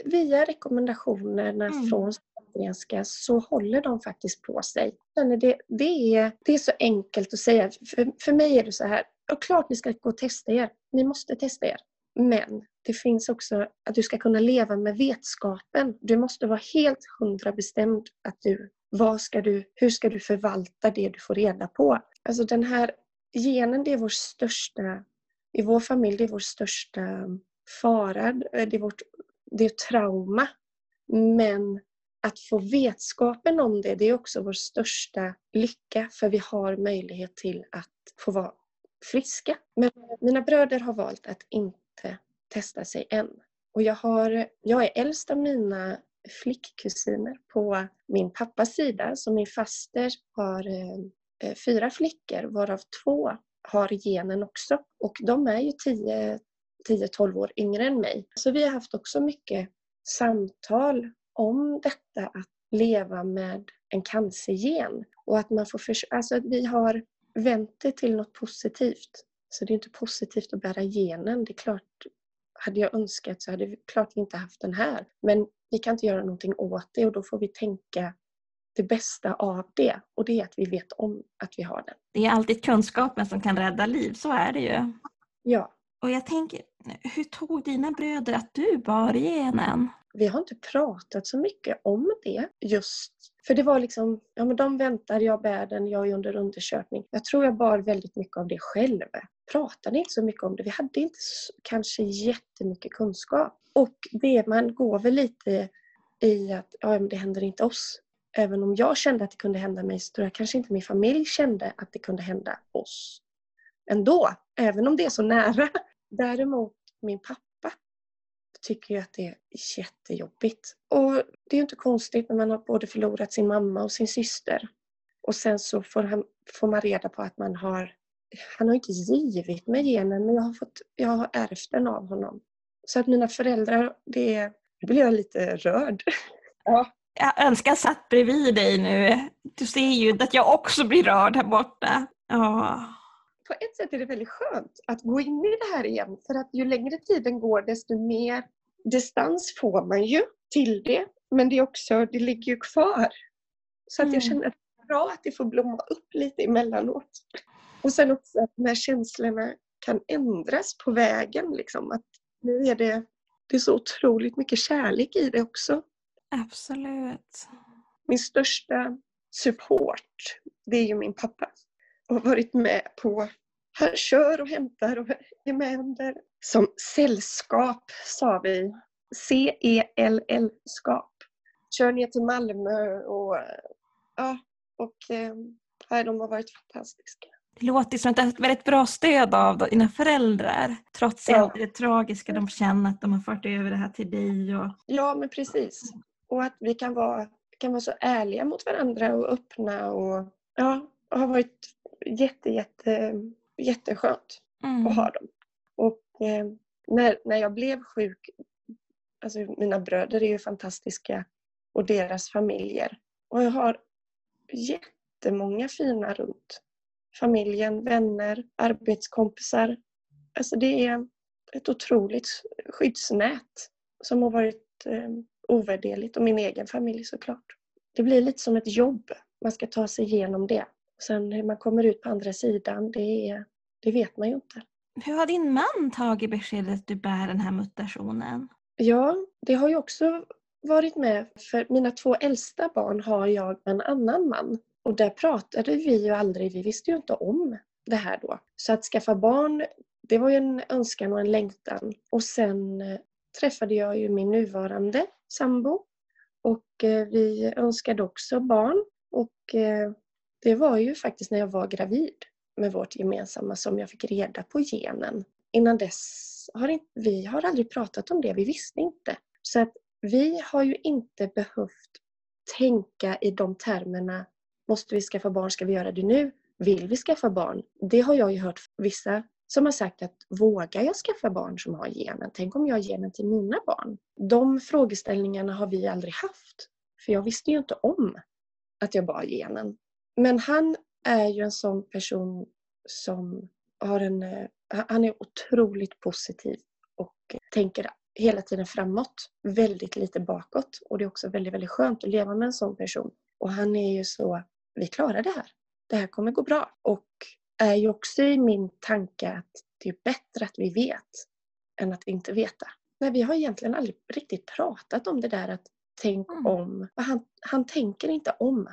via rekommendationerna mm. från Sahlgrenska så håller de faktiskt på sig. Det, det, är, det är så enkelt att säga. För, för mig är det så här, och klart ni ska gå och testa er. Ni måste testa er. Men det finns också att du ska kunna leva med vetskapen. Du måste vara helt hundra bestämd att du, vad ska du, hur ska du förvalta det du får reda på? Alltså den här genen, det är vår största, i vår familj, det är vår största fara. Det är vårt det är trauma. Men att få vetskapen om det, det är också vår största lycka för vi har möjlighet till att få vara friska. Men mina bröder har valt att inte testa sig än. Och jag, har, jag är äldst av mina flickkusiner på min pappas sida. Så min faster har eh, fyra flickor varav två har genen också. Och de är ju 10-12 år yngre än mig. Så vi har haft också mycket samtal om detta att leva med en cancergen. Och att man får för, alltså vi har vänt det till något positivt. Så det är inte positivt att bära genen. Det är klart, hade jag önskat så hade vi klart vi inte haft den här. Men vi kan inte göra någonting åt det och då får vi tänka det bästa av det. Och det är att vi vet om att vi har den. Det är alltid kunskapen som kan rädda liv, så är det ju. Ja. Och jag tänker, hur tog dina bröder att du bar genen? Vi har inte pratat så mycket om det just. För det var liksom, ja men de väntar, jag bär den, jag är under undersökning. Jag tror jag bar väldigt mycket av det själv. Pratade inte så mycket om det. Vi hade inte kanske jättemycket kunskap. Och det man går väl lite i att, ja men det händer inte oss. Även om jag kände att det kunde hända mig så tror jag kanske inte min familj kände att det kunde hända oss. Ändå, även om det är så nära. Däremot min pappa tycker ju att det är jättejobbigt. Och det är ju inte konstigt när man har både förlorat sin mamma och sin syster. Och sen så får, han, får man reda på att man har... Han har inte givit mig genen men jag har, fått, jag har ärvt den av honom. Så att mina föräldrar, det... Nu blir jag lite rörd. Ja. Jag önskar jag satt bredvid dig nu. Du ser ju att jag också blir rörd här borta. Ja på ett sätt är det väldigt skönt att gå in i det här igen för att ju längre tiden går desto mer distans får man ju till det. Men det är också, det ligger ju kvar. Så att jag mm. känner att det är bra att det får blomma upp lite emellanåt. Och sen också att när känslorna kan ändras på vägen. Liksom, att nu är det, det är så otroligt mycket kärlek i det också. Absolut. Min största support, det är ju min pappa. Och har varit med på han kör och hämtar och är med under. Som sällskap sa vi. C-E-L-L-skap. Kör ner till Malmö och ja, och eh, de har varit fantastiska. Det låter som ett väldigt bra stöd av dina föräldrar. Trots ja. allt det tragiska de känner att de har fört över det här till dig. Och... Ja, men precis. Och att vi kan vara, kan vara så ärliga mot varandra och öppna och ja, och har varit jätte, jätte jätteskönt mm. att ha dem. Och eh, när, när jag blev sjuk, alltså mina bröder är ju fantastiska och deras familjer. Och jag har jättemånga fina runt. Familjen, vänner, arbetskompisar. Alltså det är ett otroligt skyddsnät som har varit eh, ovärderligt och min egen familj såklart. Det blir lite som ett jobb. Man ska ta sig igenom det. Sen hur man kommer ut på andra sidan, det, är, det vet man ju inte. Hur har din man tagit beskedet att du bär den här mutationen? Ja, det har ju också varit med. För mina två äldsta barn har jag en annan man. Och där pratade vi ju aldrig, vi visste ju inte om det här då. Så att skaffa barn, det var ju en önskan och en längtan. Och sen eh, träffade jag ju min nuvarande sambo. Och eh, vi önskade också barn. Och eh, det var ju faktiskt när jag var gravid med vårt gemensamma som jag fick reda på genen. Innan dess har inte, vi har aldrig pratat om det, vi visste inte. Så att vi har ju inte behövt tänka i de termerna. Måste vi skaffa barn? Ska vi göra det nu? Vill vi skaffa barn? Det har jag ju hört vissa som har sagt att vågar jag skaffa barn som har genen? Tänk om jag har genen till mina barn? De frågeställningarna har vi aldrig haft. För jag visste ju inte om att jag bar genen. Men han är ju en sån person som har en... Eh, han är otroligt positiv och tänker hela tiden framåt. Väldigt lite bakåt. Och det är också väldigt, väldigt skönt att leva med en sån person. Och han är ju så, vi klarar det här. Det här kommer gå bra. Och är ju också i min tanke att det är bättre att vi vet än att vi inte veta. Men vi har egentligen aldrig riktigt pratat om det där att tänk Mm. om. Han, han tänker inte om.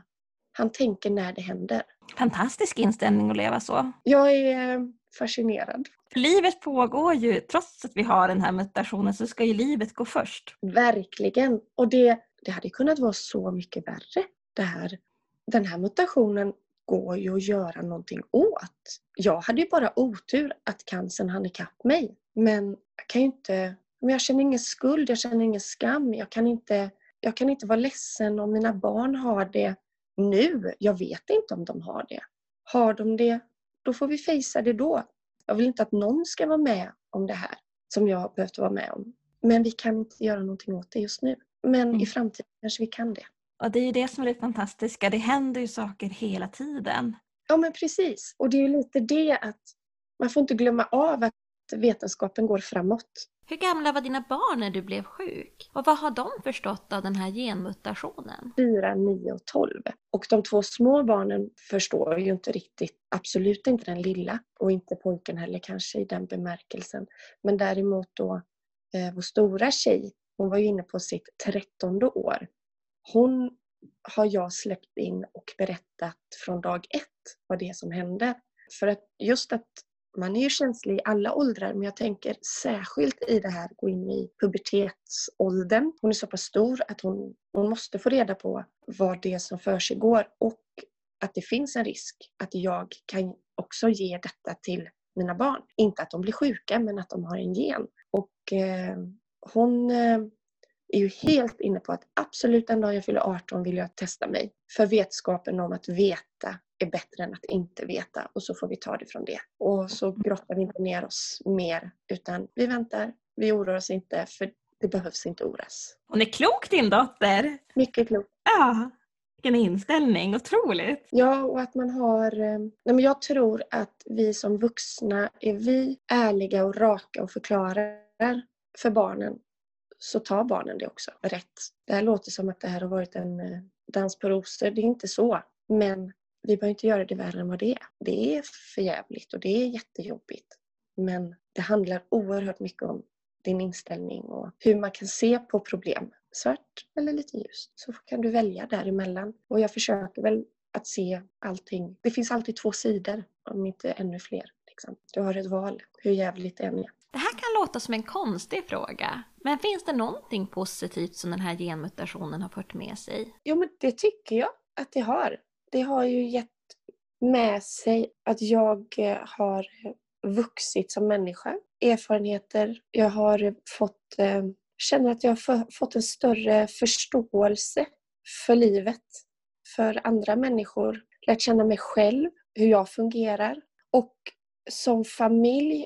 Han tänker när det händer. Fantastisk inställning att leva så. Jag är fascinerad. Livet pågår ju, trots att vi har den här mutationen så ska ju livet gå först. Verkligen. Och det, det hade kunnat vara så mycket värre. Det här, den här mutationen går ju att göra någonting åt. Jag hade ju bara otur att cancern hann ikapp mig. Men jag kan ju inte... Men jag känner ingen skuld, jag känner ingen skam. Jag kan inte, jag kan inte vara ledsen om mina barn har det nu. Jag vet inte om de har det. Har de det, då får vi fejsa det då. Jag vill inte att någon ska vara med om det här som jag har behövt vara med om. Men vi kan inte göra någonting åt det just nu. Men Mm. i framtiden kanske vi kan det. Och det är ju det som är det fantastiska. Det händer ju saker hela tiden. Ja men precis. Och det är ju lite det att man får inte glömma av att vetenskapen går framåt. Hur gamla var dina barn när du blev sjuk? Och vad har de förstått av den här genmutationen? 4, 9 och 12. Och de två små barnen förstår ju inte riktigt, absolut inte den lilla och inte pojken heller kanske i den bemärkelsen. Men däremot då eh, vår stora tjej, hon var ju inne på sitt trettonde år. Hon har jag släppt in och berättat från dag ett vad det är som händer. För att just att man är ju känslig i alla åldrar men jag tänker särskilt i det här gå in i pubertetsåldern. Hon är så pass stor att hon, hon måste få reda på vad det är som försiggår och att det finns en risk att jag kan också ge detta till mina barn. Inte att de blir sjuka men att de har en gen. Och eh, hon eh, är ju helt inne på att absolut den dag jag fyller 18 vill jag testa mig. För vetskapen om att veta är bättre än att inte veta och så får vi ta det från det. Och så grottar vi inte ner oss mer utan vi väntar, vi oroar oss inte för det behövs inte oras. Hon är klok din dotter! Mycket klokt. Ja, vilken inställning. Otroligt! Ja, och att man har... eh, Nej, men jag tror att vi som vuxna, är vi ärliga och raka och förklarar för barnen så tar barnen det också rätt. Det här låter som att det här har varit en eh, dans på rosor. Det är inte så. Men vi behöver inte göra det värre än vad det är. Det är förjävligt och det är jättejobbigt. Men det handlar oerhört mycket om din inställning och hur man kan se på problem. Svart eller lite ljust. Så kan du välja däremellan. Och jag försöker väl att se allting. Det finns alltid två sidor, om inte ännu fler. Liksom. Du har ett val, hur jävligt det än är. Det låta som en konstig fråga, men finns det någonting positivt som den här genmutationen har fört med sig? Jo, men det tycker jag att det har. Det har ju gett med sig att jag eh, har vuxit som människa. Erfarenheter. Jag har fått, eh, känner att jag har fått en större förståelse för livet, för andra människor. Lärt känna mig själv, hur jag fungerar. Och som familj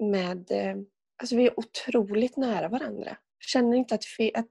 med... Eh, alltså vi är otroligt nära varandra. Känner inte att, att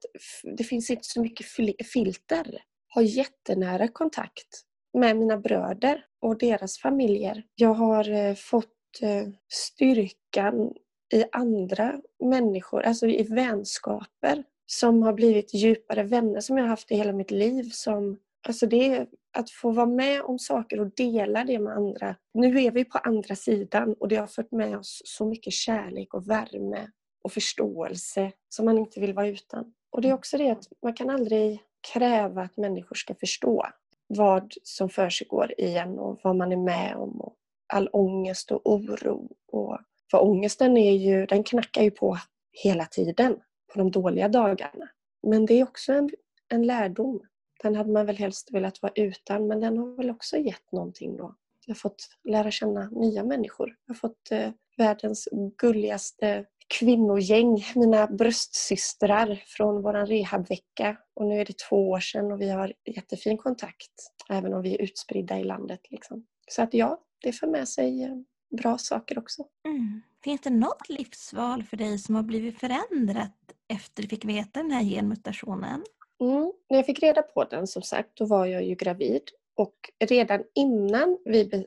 det finns inte så mycket filter. Har jättenära kontakt med mina bröder och deras familjer. Jag har eh, fått eh, styrkan i andra människor, alltså i vänskaper som har blivit djupare vänner som jag har haft i hela mitt liv. Som, alltså det är att få vara med om saker och dela det med andra. Nu är vi på andra sidan och det har fört med oss så mycket kärlek och värme och förståelse som man inte vill vara utan. Och det är också det att man kan aldrig kräva att människor ska förstå vad som försiggår i en och vad man är med om. Och all ångest och oro. Och, för ångesten är ju, den knackar ju på hela tiden på de dåliga dagarna. Men det är också en, en lärdom. Den hade man väl helst velat vara utan men den har väl också gett någonting då. Jag har fått lära känna nya människor. Jag har fått eh, världens gulligaste kvinnogäng, mina bröstsystrar från vår rehabvecka. Och nu är det två år sedan och vi har jättefin kontakt, även om vi är utspridda i landet. Liksom. Så att ja, det för med sig eh, bra saker också. Mm. Finns det något livsval för dig som har blivit förändrat efter du fick veta den här genmutationen? Mm. När jag fick reda på den, som sagt, då var jag ju gravid. Och redan innan vi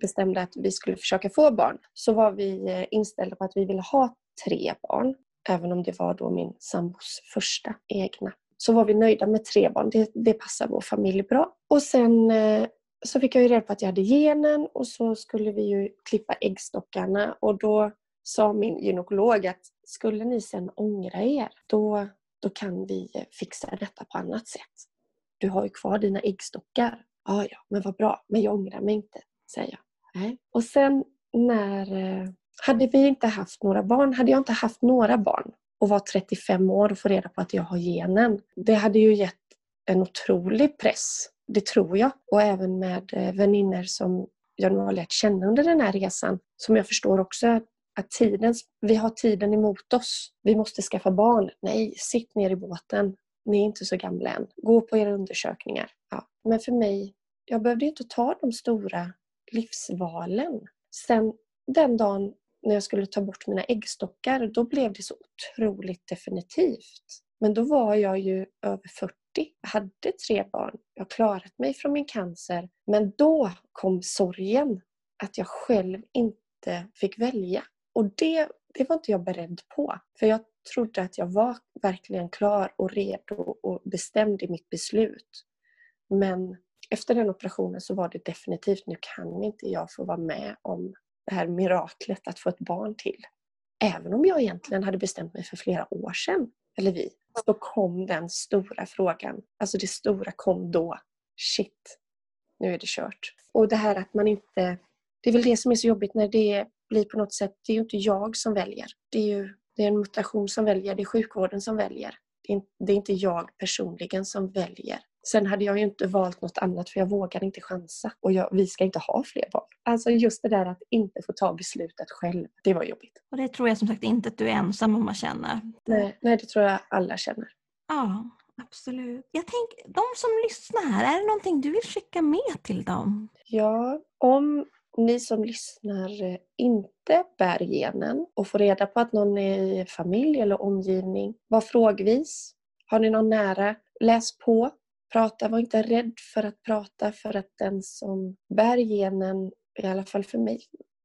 bestämde att vi skulle försöka få barn så var vi eh, inställda på att vi ville ha tre barn. Även om det var då min sambos första egna. Så var vi nöjda med tre barn. Det, det passar vår familj bra. Och sen eh, så fick jag ju reda på att jag hade genen och så skulle vi ju klippa äggstockarna och då sa min gynekolog att skulle ni sen ångra er, då, då kan vi fixa detta på annat sätt. Du har ju kvar dina äggstockar. Ja, ja, men vad bra. Men jag ångrar mig inte, säger jag. Nej. Och sen när... Eh, hade vi inte haft några barn, hade jag inte haft några barn och var 35 år och få reda på att jag har genen. Det hade ju gett en otrolig press det tror jag. Och även med eh, vänner som jag nu har lärt känna under den här resan. Som jag förstår också att tiden, vi har tiden emot oss. Vi måste skaffa barn. Nej, sitt ner i båten. Ni är inte så gamla än. Gå på era undersökningar. Ja. Men för mig, jag behövde inte ta de stora livsvalen. Sen den dagen när jag skulle ta bort mina äggstockar, då blev det så otroligt definitivt. Men då var jag ju över 40 jag hade tre barn. Jag har klarat mig från min cancer. Men då kom sorgen. Att jag själv inte fick välja. Och det, det var inte jag beredd på. För jag trodde att jag var verkligen klar och redo och bestämd i mitt beslut. Men efter den operationen så var det definitivt, nu kan inte jag få vara med om det här miraklet att få ett barn till. Även om jag egentligen hade bestämt mig för flera år sedan, eller vi, så kom den stora frågan. Alltså det stora kom då. Shit, nu är det kört. Och det här att man inte... Det är väl det som är så jobbigt när det är blir på något sätt... Det är ju inte jag som väljer. Det är ju det är en mutation som väljer. Det är sjukvården som väljer. Det är inte jag personligen som väljer. Sen hade jag ju inte valt något annat för jag vågade inte chansa. Och jag, vi ska inte ha fler barn. Alltså just det där att inte få ta beslutet själv, det var jobbigt. Och det tror jag som sagt inte att du är ensam om att känna. Nej, nej det tror jag alla känner. Ja, absolut. Jag tänker, de som lyssnar här, är det någonting du vill skicka med till dem? Ja, om ni som lyssnar eh, inte bär genen och får reda på att någon är i familj eller omgivning, var frågvis. Har ni någon nära? Läs på. Prata, var inte rädd för att prata för att den som bär genen, i alla fall för mig,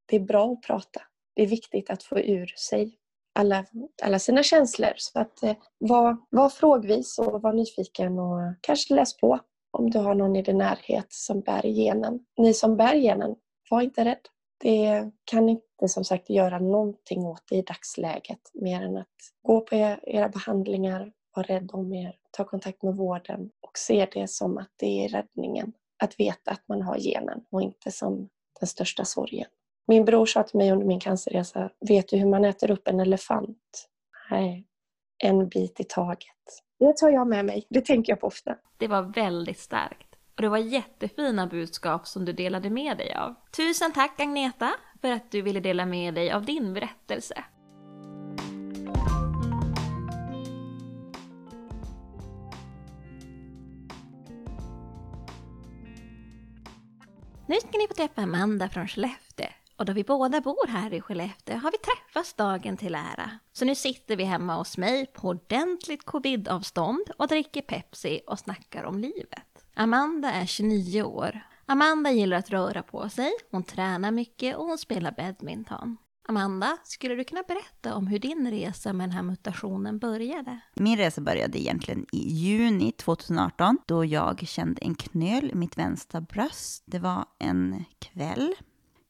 det är bra att prata. Det är viktigt att få ur sig alla, alla sina känslor. Så att eh, var, var frågvis och var nyfiken och kanske läs på om du har någon i din närhet som bär genen. Ni som bär genen, var inte rädd. Det kan inte som sagt göra någonting åt det i dagsläget mer än att gå på e-, era behandlingar, vara rädd om er, ta kontakt med vården och se det som att det är räddningen. Att veta att man har genen och inte som den största sorgen. Min bror sa till mig under min cancerresa, vet du hur man äter upp en elefant? Nej, en bit i taget. Det tar jag med mig, det tänker jag på ofta. Det var väldigt starkt. Och det var jättefina budskap som du delade med dig av. Tusen tack Agneta för att du ville dela med dig av din berättelse. Nu ska ni få träffa Amanda från Skellefteå. Och då vi båda bor här i Skellefteå har vi träffats dagen till ära. Så nu sitter vi hemma hos mig på ordentligt covid-avstånd och dricker Pepsi och snackar om livet. Amanda är 29 år. Amanda gillar att röra på sig, hon tränar mycket och hon spelar badminton. Amanda, skulle du kunna berätta om hur din resa med den här mutationen började? Min resa började egentligen i juni 2018 då jag kände en knöl i mitt vänstra bröst. Det var en kväll.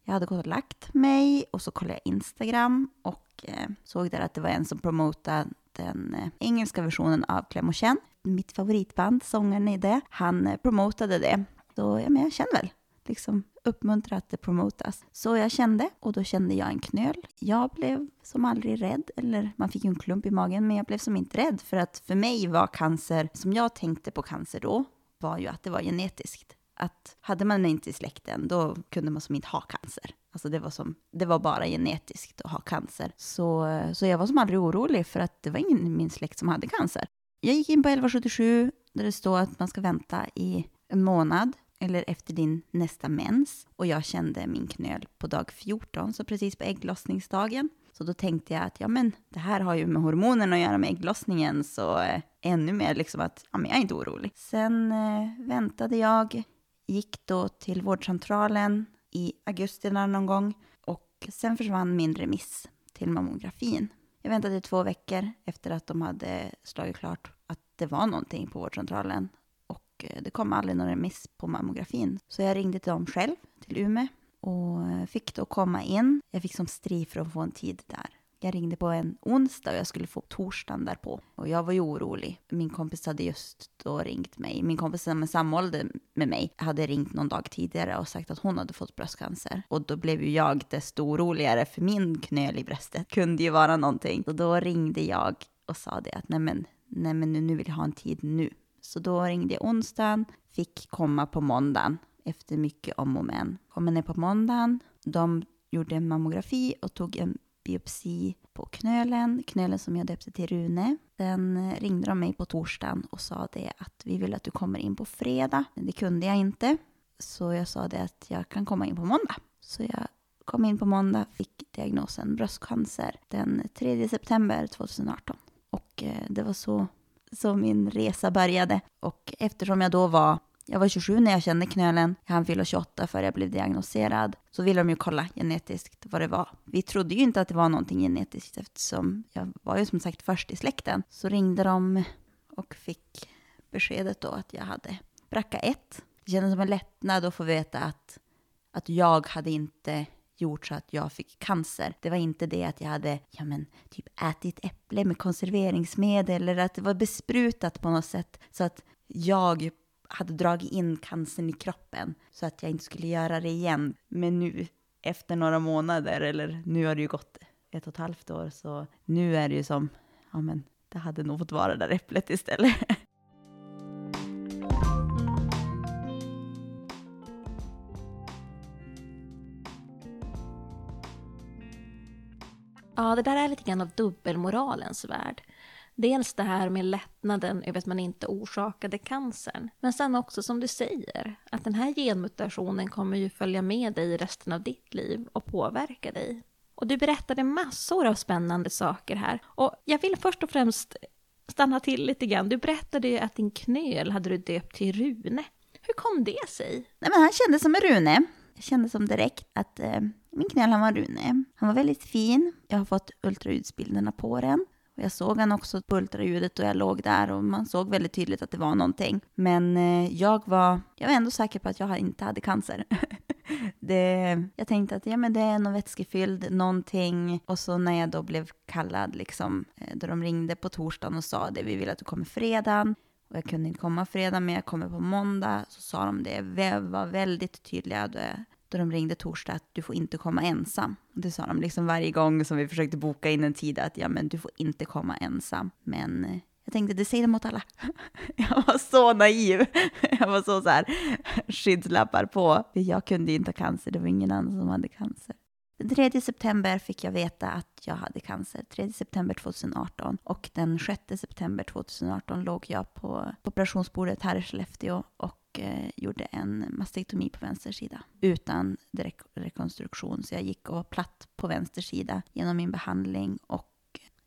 Jag hade gått och lagt mig och så kollade jag Instagram och eh, såg där att det var en som promotade den eh, engelska versionen av Kläm och känn. Mitt favoritband, sångaren i det, han eh, promotade det. Så ja, men jag kände väl liksom uppmuntra att det promotas. Så jag kände och då kände jag en knöl. Jag blev som aldrig rädd, eller man fick ju en klump i magen, men jag blev som inte rädd för att för mig var cancer, som jag tänkte på cancer då, var ju att det var genetiskt. Att hade man inte i släkten, då kunde man som inte ha cancer. Alltså det var, som, det var bara genetiskt att ha cancer. Så, så jag var som aldrig orolig för att det var ingen i min släkt som hade cancer. Jag gick in på 1177 där det står att man ska vänta i en månad eller efter din nästa mens. Och jag kände min knöl på dag 14, så precis på ägglossningsdagen. Så då tänkte jag att ja, men det här har ju med hormonerna att göra med ägglossningen, så eh, ännu mer liksom att ja, men jag är inte orolig. Sen eh, väntade jag, gick då till vårdcentralen i augusti där någon gång och sen försvann min remiss till mammografin. Jag väntade två veckor efter att de hade slagit klart att det var någonting på vårdcentralen och eh, det kom aldrig någon remiss på mammografin. Så jag ringde till dem själv, till Umeå och eh, fick då komma in. Jag fick som stri för att få en tid där. Jag ringde på en onsdag och jag skulle få torsdagen därpå. Och jag var ju orolig. Min kompis hade just då ringt mig. Min kompis som är samma ålder med mig hade ringt någon dag tidigare och sagt att hon hade fått bröstcancer. Och då blev ju jag desto oroligare för min knöl i bröstet kunde ju vara någonting. Så då ringde jag och sa det att nej men, nej men nu, nu vill jag ha en tid nu. Så då ringde jag onsdagen, fick komma på måndagen efter mycket om och men. Kommer ner på måndagen, de gjorde en mammografi och tog en biopsi på knölen, knölen som jag döpte till Rune. Sen eh, ringde de mig på torsdagen och sa det att vi vill att du kommer in på fredag. Det kunde jag inte, så jag sa det att jag kan komma in på måndag. Så jag kom in på måndag, fick diagnosen bröstcancer den 3 september 2018. Och eh, det var så, så min resa började. Och eftersom jag då var jag var 27 när jag kände knölen. Jag hann fylla 28 före jag blev diagnoserad. Så ville de ju kolla genetiskt vad det var. Vi trodde ju inte att det var någonting genetiskt eftersom jag var ju som sagt först i släkten. Så ringde de och fick beskedet då att jag hade BRCA1. Det kändes som en lättnad att få veta att, att jag hade inte gjort så att jag fick cancer. Det var inte det att jag hade ja men, typ ätit äpple med konserveringsmedel eller att det var besprutat på något sätt så att jag hade dragit in cancern i kroppen så att jag inte skulle göra det igen. Men nu, efter några månader, eller nu har det ju gått ett och ett halvt år, så nu är det ju som, ja men, det hade nog fått vara det där äpplet istället. Ja, det där är lite grann av dubbelmoralens värld. Dels det här med lättnaden över att man inte orsakade cancern. Men sen också som du säger, att den här genmutationen kommer ju följa med dig resten av ditt liv och påverka dig. Och du berättade massor av spännande saker här. Och jag vill först och främst stanna till lite grann. Du berättade ju att din knöl hade du döpt till Rune. Hur kom det sig? Nej, men han kändes som en Rune. Jag kände som direkt att eh, min knöl han var Rune. Han var väldigt fin. Jag har fått ultraljudsbilderna på den. Och jag såg han också på ultraljudet och jag låg där och man såg väldigt tydligt att det var någonting. Men eh, jag var, jag var ändå säker på att jag inte hade cancer. det, jag tänkte att ja, men det är någon vätskefylld, någonting. Och så när jag då blev kallad, liksom, eh, då de ringde på torsdagen och sa det, vi vill att du kommer fredagen. Och jag kunde inte komma fredag, men jag kommer på måndag. Så sa de det, vi var väldigt tydliga då de ringde torsdag att du får inte komma ensam. Det sa de liksom varje gång som vi försökte boka in en tid att ja, men du får inte komma ensam. Men eh, jag tänkte det säger de åt alla. Jag var så naiv. Jag var så så här skyddslappar på. Jag kunde inte ha cancer, det var ingen annan som hade cancer. Den 3 september fick jag veta att jag hade cancer. 3 september 2018 och den 6 september 2018 låg jag på operationsbordet här i Skellefteå och och eh, gjorde en mastektomi på vänster sida utan rekonstruktion. Så jag gick och var platt på vänster sida genom min behandling och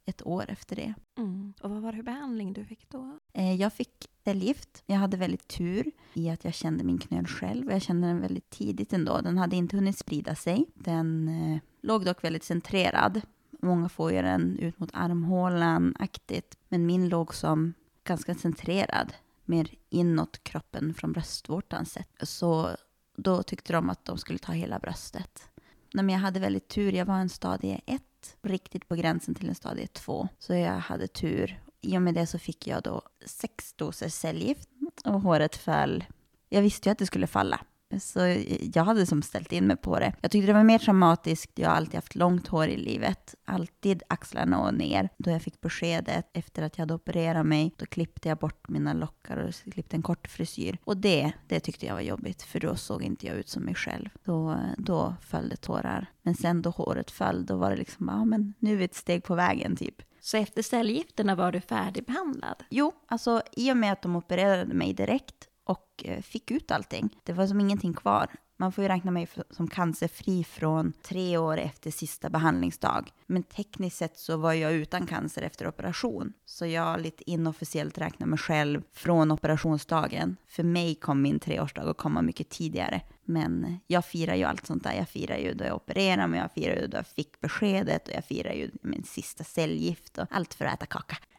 ett år efter det. Mm. Och vad var det för behandling du fick då? Eh, jag fick cellgift. Jag hade väldigt tur i att jag kände min knöl själv. Jag kände den väldigt tidigt ändå. Den hade inte hunnit sprida sig. Den eh, låg dock väldigt centrerad. Många får ju den ut mot armhålan-aktigt, men min låg som ganska centrerad mer inåt kroppen från bröstvårtan sett. Så då tyckte de att de skulle ta hela bröstet. Men jag hade väldigt tur. Jag var en stadie 1, riktigt på gränsen till en stadie 2. Så jag hade tur. I och med det så fick jag då sex doser cellgift och håret föll. Jag visste ju att det skulle falla. Så jag hade som ställt in mig på det. Jag tyckte det var mer traumatiskt. Jag har alltid haft långt hår i livet. Alltid axlarna och ner. Då jag fick beskedet efter att jag hade opererat mig, då klippte jag bort mina lockar och klippte en kort frisyr. Och det, det tyckte jag var jobbigt, för då såg inte jag ut som mig själv. Då, då föll det tårar. Men sen då håret föll, då var det liksom, ja men nu är vi ett steg på vägen typ. Så efter cellgifterna var du färdigbehandlad? Jo, alltså i och med att de opererade mig direkt och eh, fick ut allting. Det var som ingenting kvar. Man får ju räkna mig som cancerfri från tre år efter sista behandlingsdag. Men tekniskt sett så var jag utan cancer efter operation. Så jag lite inofficiellt räknar mig själv från operationsdagen. För mig kom min treårsdag att komma mycket tidigare. Men jag firar ju allt sånt där. Jag firar ju då jag opererade mig, jag firar ju då jag fick beskedet och jag firar ju min sista cellgift och allt för att äta kaka.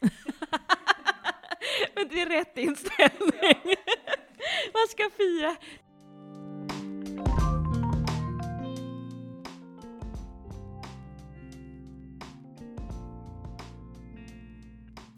Men det är rätt inställning. Man ska fira.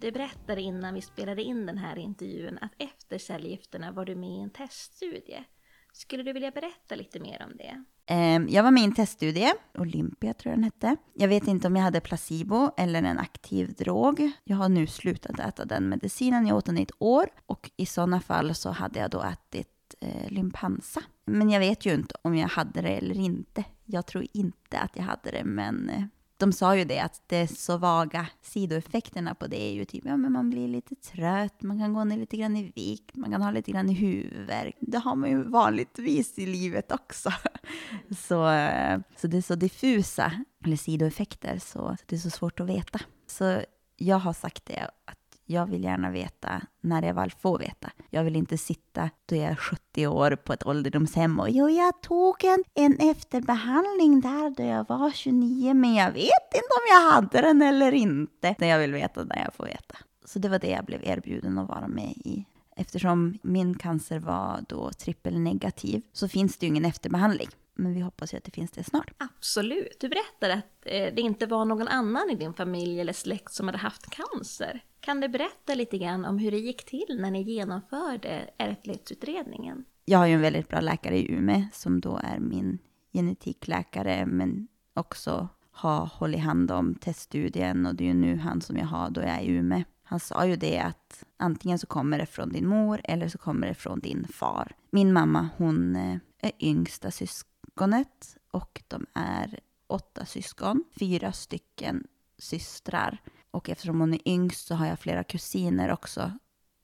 Du berättade innan vi spelade in den här intervjun att efter cellgifterna var du med i en teststudie. Skulle du vilja berätta lite mer om det? Ehm, jag var med i en teststudie, Olympia tror jag den hette. Jag vet inte om jag hade placebo eller en aktiv drog. Jag har nu slutat äta den medicinen, jag åt den i ett år och i sådana fall så hade jag då ätit eh, Lympansa. Men jag vet ju inte om jag hade det eller inte. Jag tror inte att jag hade det, men eh, de sa ju det att det så vaga sidoeffekterna på det är ju typ, ja men man blir lite trött, man kan gå ner lite grann i vikt, man kan ha lite grann i huvudvärk. Det har man ju vanligtvis i livet också. Så, eh, så det är så diffusa, eller sidoeffekter, så det är så svårt att veta. Så jag har sagt det, att jag vill gärna veta när jag väl får veta. Jag vill inte sitta då jag är 70 år på ett ålderdomshem och jo, jag tog en, en efterbehandling där då jag var 29, men jag vet inte om jag hade den eller inte. Det jag vill veta när jag får veta. Så det var det jag blev erbjuden att vara med i. Eftersom min cancer var då trippelnegativ så finns det ju ingen efterbehandling. Men vi hoppas ju att det finns det snart. Absolut. Du berättade att eh, det inte var någon annan i din familj eller släkt som hade haft cancer. Kan du berätta lite grann om hur det gick till när ni genomförde ärftlighetsutredningen? Jag har ju en väldigt bra läkare i Umeå som då är min genetikläkare men också har hållit hand om teststudien och det är ju nu han som jag har då jag är i Umeå. Han sa ju det att antingen så kommer det från din mor eller så kommer det från din far. Min mamma hon eh, är yngsta syskonet och de är åtta syskon, fyra stycken systrar. Och eftersom hon är yngst så har jag flera kusiner också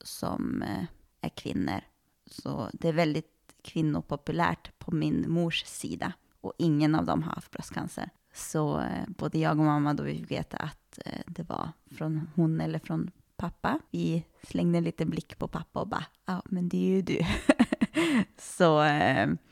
som eh, är kvinnor. Så det är väldigt kvinnopopulärt på min mors sida. Och ingen av dem har haft bröstcancer. Så eh, både jag och mamma då vi fick veta att eh, det var från hon eller från pappa. Vi slängde en liten blick på pappa och bara, ja men det är ju du. så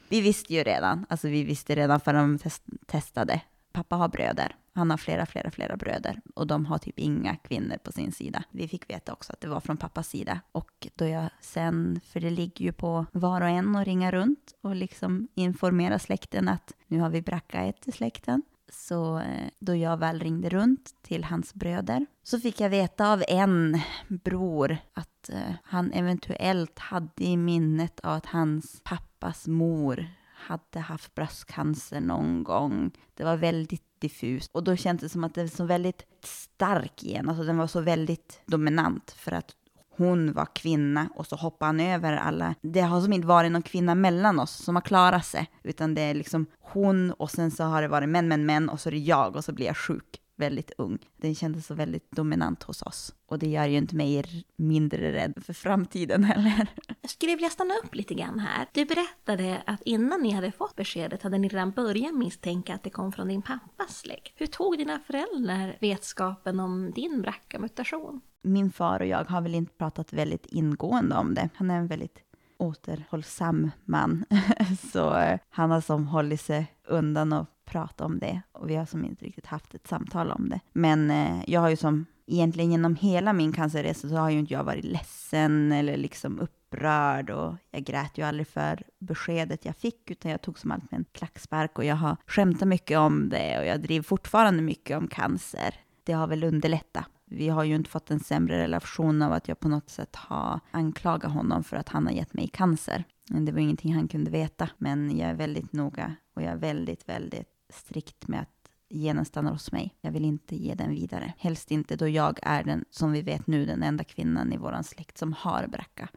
vi visste ju redan, alltså vi visste redan för de test testade. Pappa har bröder han har flera, flera, flera bröder och de har typ inga kvinnor på sin sida. Vi fick veta också att det var från pappas sida. Och då jag sen, för det ligger ju på var och en att ringa runt och liksom informera släkten att nu har vi bracka ett i släkten. Så eh, då jag väl ringde runt till hans bröder så fick jag veta av en bror att eh, han eventuellt hade i minnet av att hans pappas mor hade haft bröstcancer någon gång. Det var väldigt diffust och då kändes det som att det var så väldigt stark igen, alltså den var så väldigt dominant för att hon var kvinna och så hoppade han över alla. Det har som inte varit någon kvinna mellan oss som har klarat sig, utan det är liksom hon och sen så har det varit män, män, män och så är det jag och så blir jag sjuk väldigt ung. Den kändes så väldigt dominant hos oss. Och det gör ju inte mig mindre rädd för framtiden heller. Jag skulle vilja stanna upp lite grann här. Du berättade att innan ni hade fått beskedet hade ni redan börjat misstänka att det kom från din pappas släkt. Hur tog dina föräldrar vetskapen om din BRCA-mutation? Min far och jag har väl inte pratat väldigt ingående om det. Han är en väldigt återhållsam man. så eh, han har som hållit sig undan och pratat om det och vi har som inte riktigt haft ett samtal om det. Men eh, jag har ju som egentligen genom hela min cancerresa så har ju inte jag varit ledsen eller liksom upprörd och jag grät ju aldrig för beskedet jag fick utan jag tog som allt med en klackspark och jag har skämtat mycket om det och jag driver fortfarande mycket om cancer. Det har väl underlättat. Vi har ju inte fått en sämre relation av att jag på något sätt har anklagat honom för att han har gett mig cancer. Det var ingenting han kunde veta. Men jag är väldigt noga och jag är väldigt, väldigt strikt med att genen stannar hos mig. Jag vill inte ge den vidare. Helst inte då jag är den, som vi vet nu, den enda kvinnan i vår släkt som har bracka.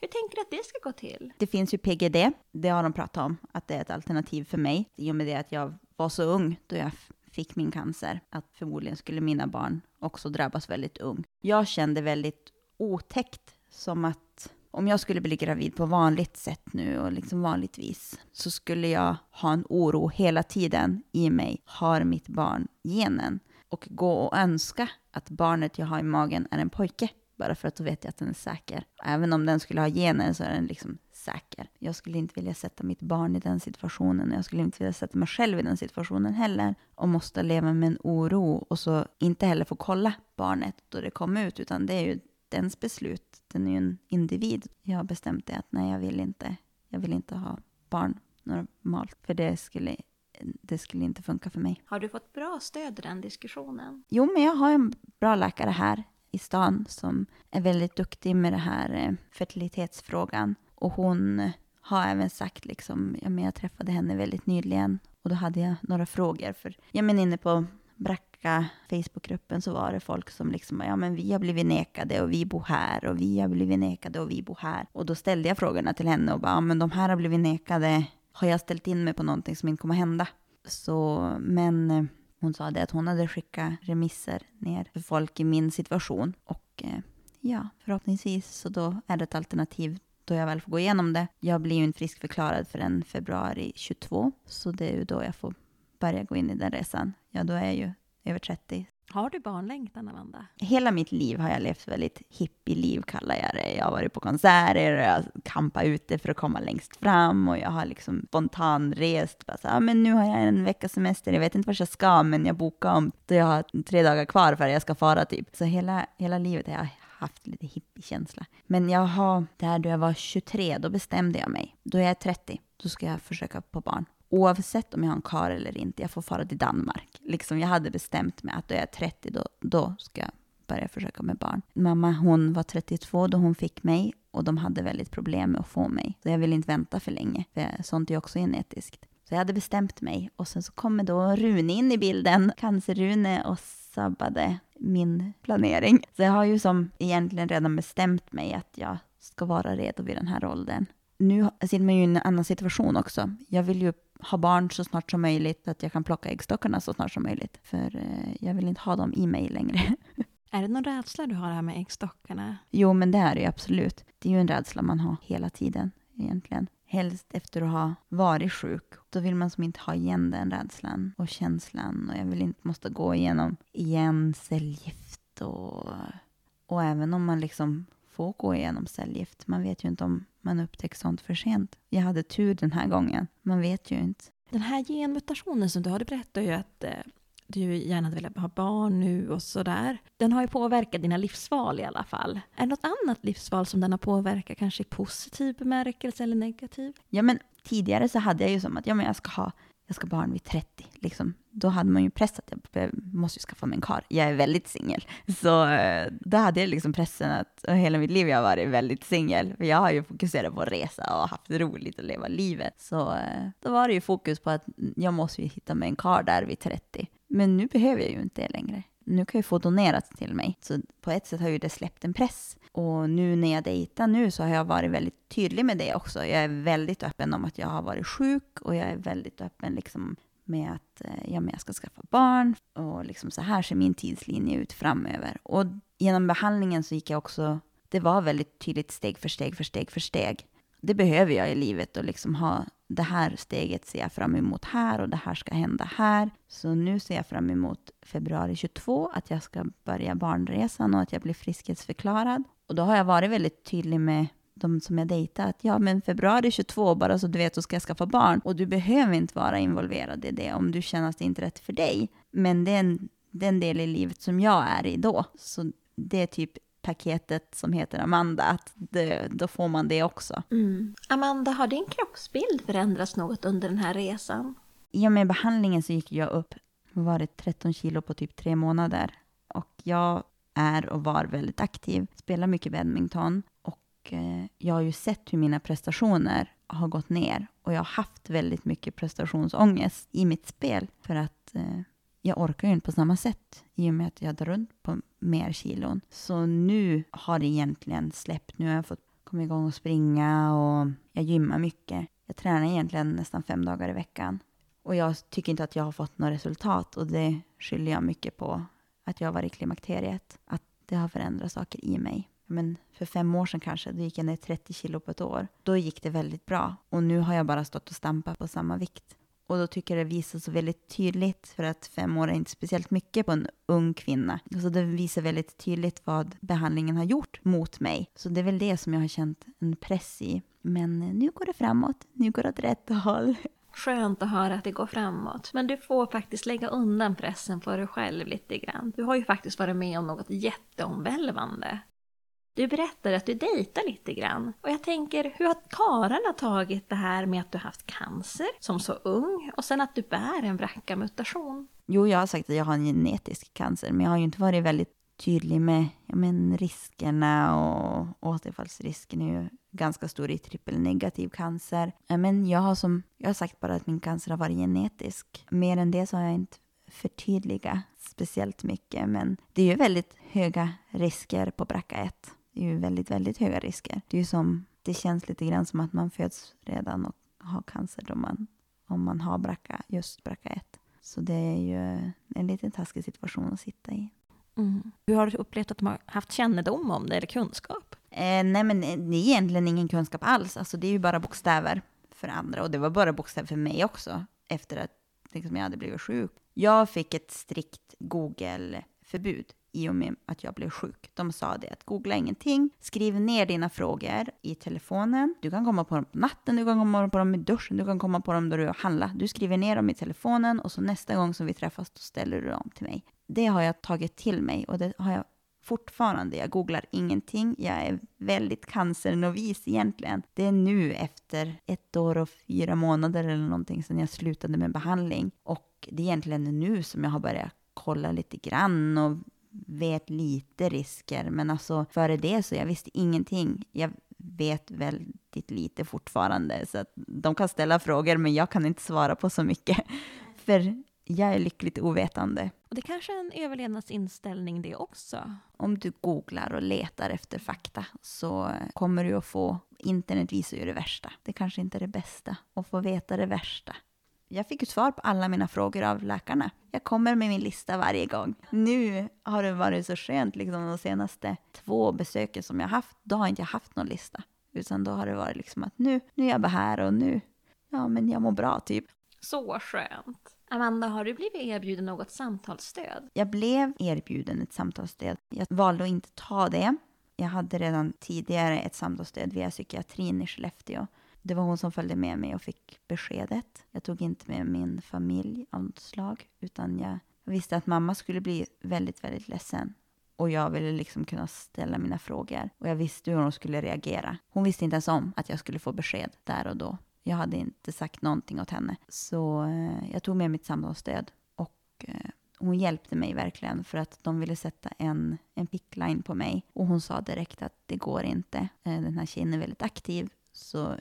Hur tänker du att det ska gå till? Det finns ju PGD, det har de pratat om, att det är ett alternativ för mig. I och med det att jag var så ung då jag fick min cancer, att förmodligen skulle mina barn också drabbas väldigt ung. Jag kände väldigt otäckt, som att om jag skulle bli gravid på vanligt sätt nu och liksom vanligtvis så skulle jag ha en oro hela tiden i mig. Har mitt barn genen? Och gå och önska att barnet jag har i magen är en pojke. Bara för att då vet jag att den är säker. Även om den skulle ha genen så är den liksom säker. Jag skulle inte vilja sätta mitt barn i den situationen. Jag skulle inte vilja sätta mig själv i den situationen heller. Och måste leva med en oro och så inte heller få kolla barnet då det kom ut. Utan det är ju dens beslut. Den är ju en individ. Jag har bestämt det att nej, jag vill inte. Jag vill inte ha barn normalt. För det skulle, det skulle inte funka för mig. Har du fått bra stöd i den diskussionen? Jo, men jag har en bra läkare här i stan som är väldigt duktig med det här eh, fertilitetsfrågan. Och hon har även sagt liksom, ja men jag träffade henne väldigt nyligen och då hade jag några frågor för, ja men inne på Bracka Facebookgruppen så var det folk som liksom, ja men vi har blivit nekade och vi bor här och vi har blivit nekade och vi bor här. Och då ställde jag frågorna till henne och bara, ja men de här har blivit nekade, har jag ställt in mig på någonting som inte kommer hända? Så, men eh, hon sa det att hon hade skickat remisser ner för folk i min situation och eh, ja, förhoppningsvis så då är det ett alternativ då jag väl får gå igenom det. Jag blir ju inte friskförklarad förrän februari 22, så det är ju då jag får börja gå in i den resan. Ja, då är jag ju över 30. Har du barnlängtan, Amanda? Hela mitt liv har jag levt väldigt hippieliv, kallar jag det. Jag har varit på konserter och jag har kampat ute för att komma längst fram och jag har liksom spontanrest. Bara så, ah, men nu har jag en veckas semester, jag vet inte vart jag ska, men jag bokar om då jag har tre dagar kvar för att jag ska fara typ. Så hela, hela livet har jag haft lite hippiekänsla. Men jag har, där då jag var 23, då bestämde jag mig. Då är jag 30, då ska jag försöka på barn. Oavsett om jag har en kar eller inte, jag får fara till Danmark. Liksom jag hade bestämt mig att då jag är 30, då, då ska jag börja försöka med barn. Mamma hon var 32 då hon fick mig och de hade väldigt problem med att få mig. Så jag ville inte vänta för länge, för sånt är också genetiskt. Så jag hade bestämt mig och sen så kommer då Rune in i bilden, cancer-Rune och sabbade min planering. Så jag har ju som egentligen redan bestämt mig att jag ska vara redo vid den här åldern. Nu sitter man ju i en annan situation också. Jag vill ju ha barn så snart som möjligt, att jag kan plocka äggstockarna så snart som möjligt. För eh, jag vill inte ha dem i mig längre. Är det någon rädsla du har här med äggstockarna? Jo, men det är det ju absolut. Det är ju en rädsla man har hela tiden egentligen. Helst efter att ha varit sjuk. Då vill man som inte ha igen den rädslan och känslan. Och jag vill inte måste gå igenom igen cellgift och, och även om man liksom får gå igenom cellgift. Man vet ju inte om man upptäcker sånt för sent. Jag hade tur den här gången. Man vet ju inte. Den här genmutationen som du har, du berättar ju att eh, du gärna hade velat ha barn nu och sådär. Den har ju påverkat dina livsval i alla fall. Är det något annat livsval som den har påverkat, kanske i positiv bemärkelse eller negativ? Ja, men tidigare så hade jag ju som att ja, men jag ska ha jag ska barn vid 30. Liksom. Då hade man ju press att jag måste ju skaffa mig en kar. Jag är väldigt singel. Så eh, då hade jag liksom pressen att hela mitt liv jag har varit väldigt singel. För jag har ju fokuserat på att resa och haft roligt och leva livet. Så eh, då var det ju fokus på att jag måste ju hitta mig en kar där vid 30. Men nu behöver jag ju inte det längre. Nu kan jag få donerat till mig. Så på ett sätt har ju det släppt en press. Och nu när jag dejtar nu så har jag varit väldigt tydlig med det också. Jag är väldigt öppen om att jag har varit sjuk och jag är väldigt öppen liksom med att eh, ja, men jag ska skaffa barn och liksom så här ser min tidslinje ut framöver. Och genom behandlingen så gick jag också, det var väldigt tydligt steg för steg för steg för steg. Det behöver jag i livet och liksom ha det här steget ser jag fram emot här och det här ska hända här. Så nu ser jag fram emot februari 22, att jag ska börja barnresan och att jag blir friskhetsförklarad. Och då har jag varit väldigt tydlig med de som jag dejtar att ja, men februari 22, bara så du vet, så ska jag skaffa barn. Och du behöver inte vara involverad i det om du känner att det inte är rätt för dig. Men det är en, det är en del i livet som jag är i då. Så det är typ paketet som heter Amanda, att det, då får man det också. Mm. Amanda, har din kroppsbild förändrats något under den här resan? I och med behandlingen så gick jag upp, var det 13 kilo på typ tre månader. Och jag är och var väldigt aktiv, spelar mycket badminton och eh, jag har ju sett hur mina prestationer har gått ner. Och jag har haft väldigt mycket prestationsångest i mitt spel. För att eh, jag orkar ju inte på samma sätt i och med att jag drar runt på mer kilon. Så nu har det egentligen släppt. Nu har jag fått komma igång och springa och jag gymmar mycket. Jag tränar egentligen nästan fem dagar i veckan. Och jag tycker inte att jag har fått något resultat och det skyller jag mycket på att jag har varit i klimakteriet. Att det har förändrat saker i mig. Men för fem år sedan kanske, då gick jag ner 30 kilo på ett år. Då gick det väldigt bra. Och nu har jag bara stått och stampat på samma vikt. Och då tycker jag det visar så väldigt tydligt, för att fem år är inte speciellt mycket på en ung kvinna. Så det visar väldigt tydligt vad behandlingen har gjort mot mig. Så det är väl det som jag har känt en press i. Men nu går det framåt, nu går det åt rätt håll. Skönt att höra att det går framåt. Men du får faktiskt lägga undan pressen på dig själv lite grann. Du har ju faktiskt varit med om något jätteomvälvande. Du berättade att du dejtar lite grann. Och jag tänker, hur har karlarna tagit det här med att du haft cancer som så ung och sen att du bär en BRCA-mutation? Jo, jag har sagt att jag har en genetisk cancer, men jag har ju inte varit väldigt tydlig med ja, men riskerna och återfallsrisken är ju ganska stor i trippelnegativ cancer. Men jag har, som, jag har sagt bara att min cancer har varit genetisk. Mer än det så har jag inte förtydligat speciellt mycket. Men det är ju väldigt höga risker på BRCA1. Det är ju väldigt, väldigt höga risker. Det är ju som, det känns lite grann som att man föds redan och har cancer då man, om man har BRCA, just BRCA1. Så det är ju en lite taskig situation att sitta i. Mm. Hur har du upplevt att de har haft kännedom om det eller kunskap? Eh, nej, men det är egentligen ingen kunskap alls. Alltså, det är ju bara bokstäver för andra. Och det var bara bokstäver för mig också, efter att liksom, jag hade blivit sjuk. Jag fick ett strikt Google-förbud i och med att jag blev sjuk. De sa det att googla ingenting, skriv ner dina frågor i telefonen. Du kan komma på dem på natten, du kan komma på dem i duschen, du kan komma på dem då du handlar. Du skriver ner dem i telefonen och så nästa gång som vi träffas då ställer du dem till mig. Det har jag tagit till mig och det har jag fortfarande. Jag googlar ingenting. Jag är väldigt cancernovis egentligen. Det är nu efter ett år och fyra månader eller någonting sedan jag slutade med behandling. Och det är egentligen nu som jag har börjat kolla lite grann och vet lite risker. Men alltså före det så jag visste ingenting. Jag vet väldigt lite fortfarande. Så att de kan ställa frågor men jag kan inte svara på så mycket. För jag är lyckligt ovetande. Och det kanske är en överlevnadsinställning det också. Om du googlar och letar efter fakta så kommer du att få, internet visar ju det värsta. Det kanske inte är det bästa att få veta det värsta. Jag fick ju svar på alla mina frågor av läkarna. Jag kommer med min lista varje gång. Nu har det varit så skönt, liksom de senaste två besöken som jag haft, då har inte jag haft någon lista. Utan då har det varit liksom att nu, nu är jag bara här och nu, ja men jag mår bra typ. Så skönt. Amanda, har du blivit erbjuden något samtalsstöd? Jag blev erbjuden ett samtalsstöd. Jag valde att inte ta det. Jag hade redan tidigare ett samtalsstöd via psykiatrin i Skellefteå. Det var hon som följde med mig och fick beskedet. Jag tog inte med min familj av något slag, utan jag visste att mamma skulle bli väldigt, väldigt ledsen. Och jag ville liksom kunna ställa mina frågor. Och jag visste hur hon skulle reagera. Hon visste inte ens om att jag skulle få besked där och då. Jag hade inte sagt någonting åt henne. Så eh, jag tog med mitt samtalsstöd och eh, hon hjälpte mig verkligen för att de ville sätta en, en pickline på mig. Och hon sa direkt att det går inte. Eh, den här tjejen är väldigt aktiv så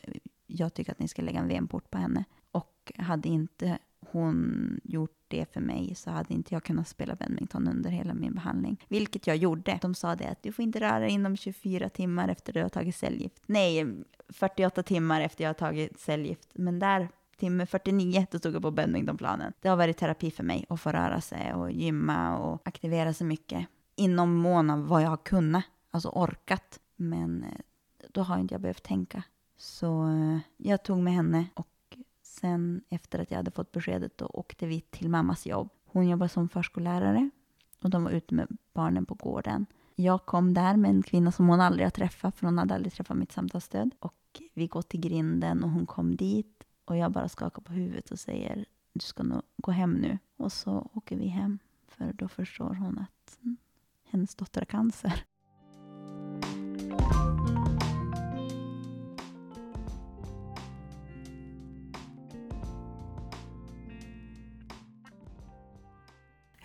jag tycker att ni ska lägga en venport på henne. Och hade inte hon gjort det för mig så hade inte jag kunnat spela badminton under hela min behandling. Vilket jag gjorde. De sa det att du får inte röra dig inom 24 timmar efter att du har tagit cellgift. Nej, 48 timmar efter jag har tagit cellgift. Men där, timme 49, då stod jag på badmintonplanen. Det har varit terapi för mig att få röra sig och gymma och aktivera sig mycket. Inom mån av vad jag har kunnat, alltså orkat. Men eh, då har inte jag behövt tänka. Så eh, jag tog med henne och Sen efter att jag hade fått beskedet då åkte vi till mammas jobb. Hon jobbar som förskollärare och de var ute med barnen på gården. Jag kom där med en kvinna som hon aldrig har träffat, för hon hade aldrig träffat mitt samtalsstöd. Och vi går till grinden och hon kom dit och jag bara skakar på huvudet och säger du ska nog gå hem nu. Och så åker vi hem, för då förstår hon att mm, hennes dotter har cancer.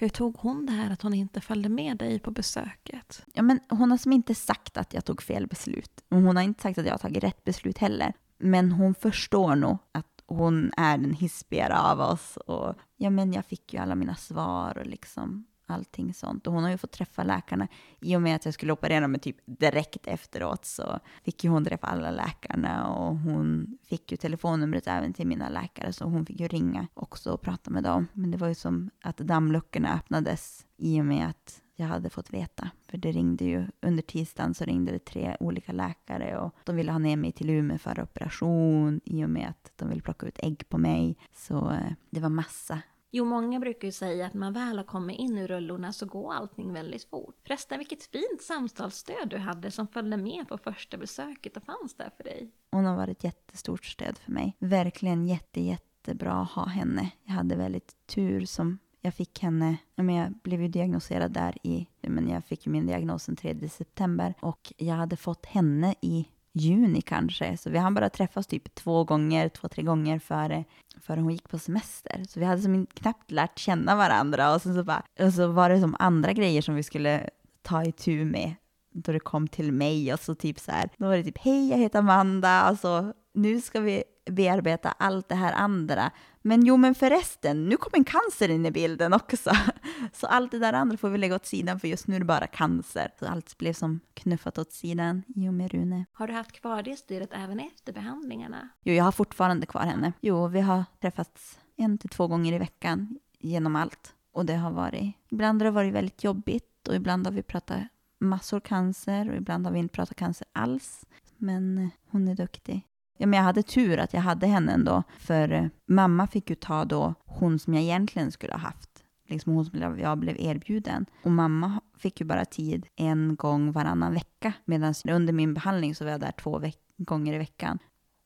Hur tog hon det här att hon inte följde med dig på besöket? Ja, men hon har som inte sagt att jag tog fel beslut. Hon har inte sagt att jag har tagit rätt beslut heller. Men hon förstår nog att hon är den hispigare av oss. Och ja, men jag fick ju alla mina svar och liksom allting sånt. Och hon har ju fått träffa läkarna. I och med att jag skulle operera mig typ direkt efteråt så fick ju hon träffa alla läkarna och hon fick ju telefonnumret även till mina läkare så hon fick ju ringa också och prata med dem. Men det var ju som att dammluckorna öppnades i och med att jag hade fått veta. För det ringde ju, under tisdagen så ringde det tre olika läkare och de ville ha ner mig till Umeå för operation i och med att de ville plocka ut ägg på mig. Så eh, det var massa Jo, många brukar ju säga att när man väl har kommit in i rullorna så går allting väldigt fort. Förresten, vilket fint samtalsstöd du hade som följde med på första besöket och fanns där för dig. Hon har varit ett jättestort stöd för mig. Verkligen jätte, jättebra att ha henne. Jag hade väldigt tur som jag fick henne, jag blev ju diagnoserad där i, men jag fick ju min diagnos den 3 september och jag hade fått henne i juni kanske. Så vi hann bara träffas typ två gånger, två, tre gånger före, före hon gick på semester. Så vi hade som knappt lärt känna varandra och, så bara, och så var det som andra grejer som vi skulle ta i tur med då det kom till mig och så typ så här, då var det typ hej jag heter Amanda, alltså nu ska vi bearbeta allt det här andra. Men jo, men förresten, nu kom en cancer in i bilden också. Så allt det där andra får vi lägga åt sidan för just nu är det bara cancer. Så allt blev som knuffat åt sidan i och med Rune. Har du haft kvar det styret även efter behandlingarna? Jo, jag har fortfarande kvar henne. Jo, vi har träffats en till två gånger i veckan genom allt. Och det har varit, ibland har det varit väldigt jobbigt och ibland har vi pratat massor cancer och ibland har vi inte pratat cancer alls. Men eh, hon är duktig. Ja, men jag hade tur att jag hade henne ändå, för eh, mamma fick ju ta då hon som jag egentligen skulle ha haft. Liksom hon som jag blev erbjuden. Och mamma fick ju bara tid en gång varannan vecka. Medan under min behandling så var jag där två gånger i veckan.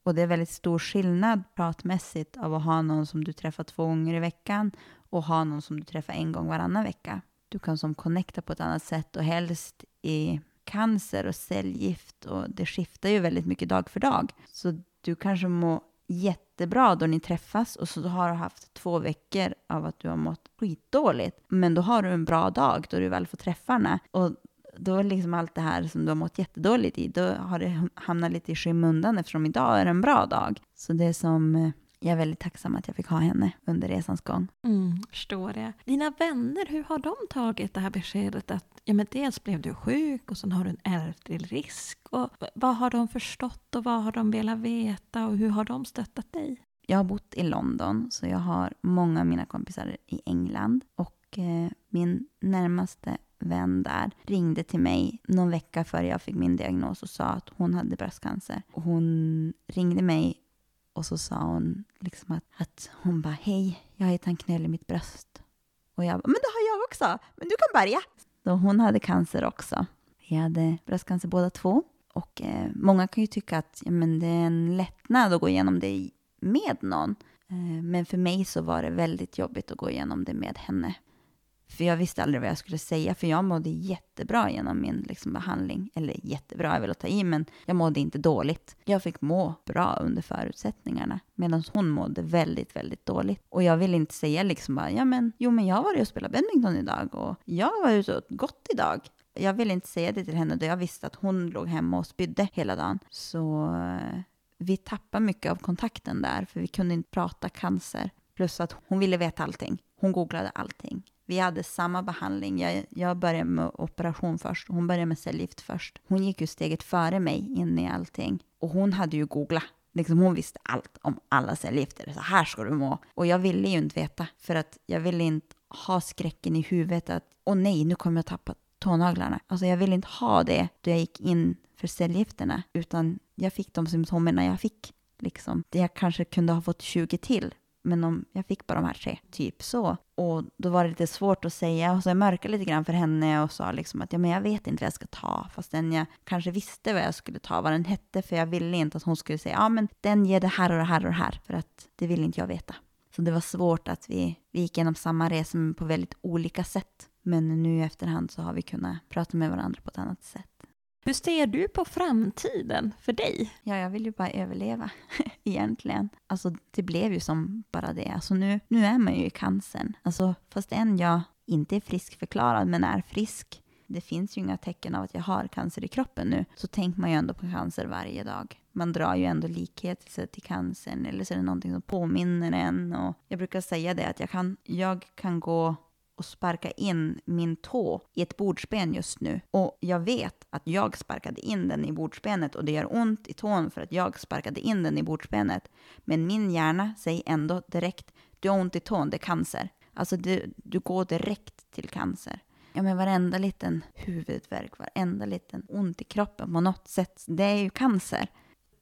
Och det är väldigt stor skillnad pratmässigt av att ha någon som du träffar två gånger i veckan och ha någon som du träffar en gång varannan vecka. Du kan som connecta på ett annat sätt och helst i cancer och cellgift och det skiftar ju väldigt mycket dag för dag. Så du kanske mår jättebra då ni träffas och så har du haft två veckor av att du har mått skitdåligt. Men då har du en bra dag då du väl får träffa henne. Och då är liksom allt det här som du har mått jättedåligt i, då har det hamnat lite i skymundan eftersom idag är en bra dag. Så det är som eh, jag är väldigt tacksam att jag fick ha henne under resans gång. Mm, förstår det. Dina vänner, hur har de tagit det här beskedet att ja, men dels blev du sjuk och sen har du en ärftlig risk? Och vad har de förstått och vad har de velat veta och hur har de stöttat dig? Jag har bott i London så jag har många av mina kompisar i England och eh, min närmaste vän där ringde till mig någon vecka före jag fick min diagnos och sa att hon hade bröstcancer. Hon ringde mig och så sa hon liksom att, att hon bara hej, jag har en knöl i mitt bröst. Och jag bara, men det har jag också, men du kan börja. Så hon hade cancer också. Vi hade bröstcancer båda två. Och eh, många kan ju tycka att ja, men det är en lättnad att gå igenom det med någon. Eh, men för mig så var det väldigt jobbigt att gå igenom det med henne. För jag visste aldrig vad jag skulle säga, för jag mådde jättebra genom min liksom, behandling. Eller jättebra är väl att ta i, men jag mådde inte dåligt. Jag fick må bra under förutsättningarna, medan hon mådde väldigt, väldigt dåligt. Och jag ville inte säga liksom bara, ja men, jo men jag har varit och spelat badminton idag och jag var ute och gott idag. Jag ville inte säga det till henne då jag visste att hon låg hemma och spydde hela dagen. Så eh, vi tappade mycket av kontakten där, för vi kunde inte prata cancer. Plus att hon ville veta allting. Hon googlade allting. Vi hade samma behandling. Jag, jag började med operation först. Hon började med cellgift först. Hon gick ju steget före mig in i allting. Och hon hade ju googlat. Liksom hon visste allt om alla cellgifter. Så här ska du må. Och jag ville ju inte veta. För att jag ville inte ha skräcken i huvudet att åh nej, nu kommer jag tappa tånaglarna. Alltså jag ville inte ha det då jag gick in för cellgifterna. Utan jag fick de symptomen jag fick. Liksom. Jag kanske kunde ha fått 20 till men om jag fick bara de här tre, typ så. Och då var det lite svårt att säga och så jag mörkade lite grann för henne och sa liksom att ja, men jag vet inte vad jag ska ta, fastän jag kanske visste vad jag skulle ta, vad den hette, för jag ville inte att hon skulle säga ja, men den ger det här och det här och det här, för att det vill inte jag veta. Så det var svårt att vi, vi gick igenom samma resa men på väldigt olika sätt. Men nu i efterhand så har vi kunnat prata med varandra på ett annat sätt. Hur ser du på framtiden för dig? Ja, jag vill ju bara överleva egentligen. Alltså det blev ju som bara det. Alltså nu, nu är man ju i cancern. Alltså fast än jag inte är friskförklarad men är frisk. Det finns ju inga tecken av att jag har cancer i kroppen nu. Så tänker man ju ändå på cancer varje dag. Man drar ju ändå likheter till cancern eller så är det någonting som påminner en. Och jag brukar säga det att jag kan, jag kan gå och sparka in min tå i ett bordsben just nu. Och jag vet att jag sparkade in den i bordsbenet och det gör ont i tån för att jag sparkade in den i bordsbenet. Men min hjärna säger ändå direkt, du har ont i tån, det är cancer. Alltså du, du går direkt till cancer. Ja men varenda liten huvudvärk, varenda liten ont i kroppen på något sätt, det är ju cancer.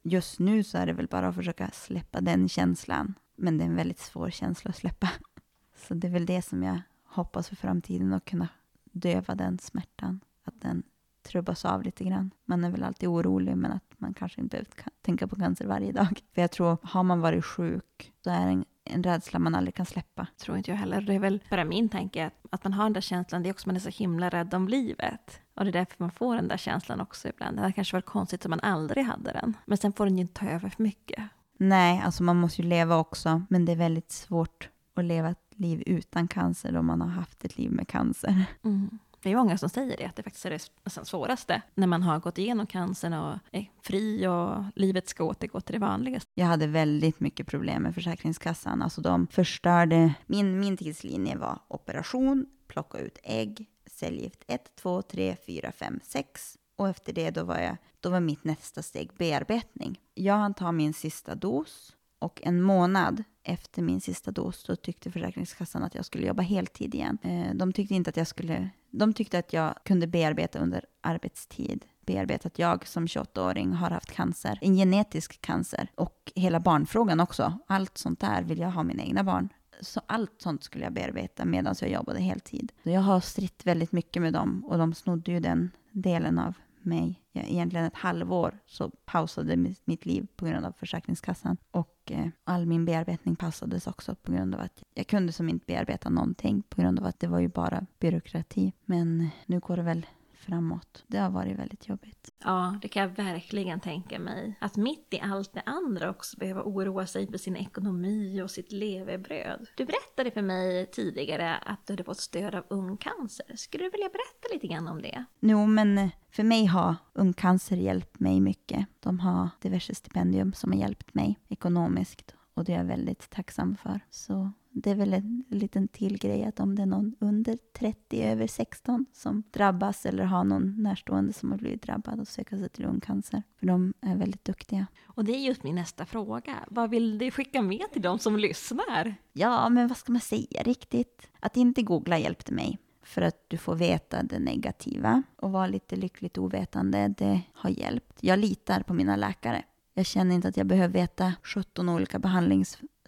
Just nu så är det väl bara att försöka släppa den känslan. Men det är en väldigt svår känsla att släppa. Så det är väl det som jag hoppas för framtiden att kunna döva den smärtan. Att den trubbas av lite grann. Man är väl alltid orolig men att man kanske inte behöver tänka på cancer varje dag. För jag tror, har man varit sjuk så är det en, en rädsla man aldrig kan släppa. Tror inte jag heller. Det är väl bara min tanke att, att man har den där känslan, det är också man är så himla rädd om livet. Och det är därför man får den där känslan också ibland. Det hade kanske varit konstigt om man aldrig hade den. Men sen får den ju inte ta över för mycket. Nej, alltså man måste ju leva också. Men det är väldigt svårt att leva liv utan cancer om man har haft ett liv med cancer. Mm. Det är många som säger det, att det faktiskt är det svåraste när man har gått igenom cancern och är fri och livet ska återgå till det vanliga. Jag hade väldigt mycket problem med Försäkringskassan. Alltså de förstörde, min, min tidslinje var operation, plocka ut ägg, cellgift 1, 2, 3, 4, 5, 6. Och efter det då var, jag, då var mitt nästa steg bearbetning. Jag hann ta min sista dos och en månad efter min sista dos så tyckte Försäkringskassan att jag skulle jobba heltid igen. Eh, de tyckte inte att jag skulle... De tyckte att jag kunde bearbeta under arbetstid. Bearbeta att jag som 28-åring har haft cancer, en genetisk cancer och hela barnfrågan också. Allt sånt där vill jag ha mina egna barn. Så allt sånt skulle jag bearbeta medan jag jobbade heltid. Så jag har stritt väldigt mycket med dem och de snodde ju den delen av mig. Jag, egentligen ett halvår så pausade mitt liv på grund av Försäkringskassan. Och eh, all min bearbetning pausades också på grund av att jag kunde som inte bearbeta någonting på grund av att det var ju bara byråkrati. Men nu går det väl framåt. Det har varit väldigt jobbigt. Ja, det kan jag verkligen tänka mig. Att mitt i allt det andra också behöva oroa sig för sin ekonomi och sitt levebröd. Du berättade för mig tidigare att du hade fått stöd av Ung Cancer. Skulle du vilja berätta lite grann om det? Jo, men för mig har Ung Cancer hjälpt mig mycket. De har diverse stipendium som har hjälpt mig ekonomiskt och det är jag väldigt tacksam för. Så det är väl en liten till grej att om det är någon under 30, över 16 som drabbas eller har någon närstående som har blivit drabbad och söka sig till lungcancer. För de är väldigt duktiga. Och det är just min nästa fråga. Vad vill du skicka med till de som lyssnar? Ja, men vad ska man säga riktigt? Att inte googla hjälpte mig för att du får veta det negativa och vara lite lyckligt ovetande, det har hjälpt. Jag litar på mina läkare. Jag känner inte att jag behöver veta 17 olika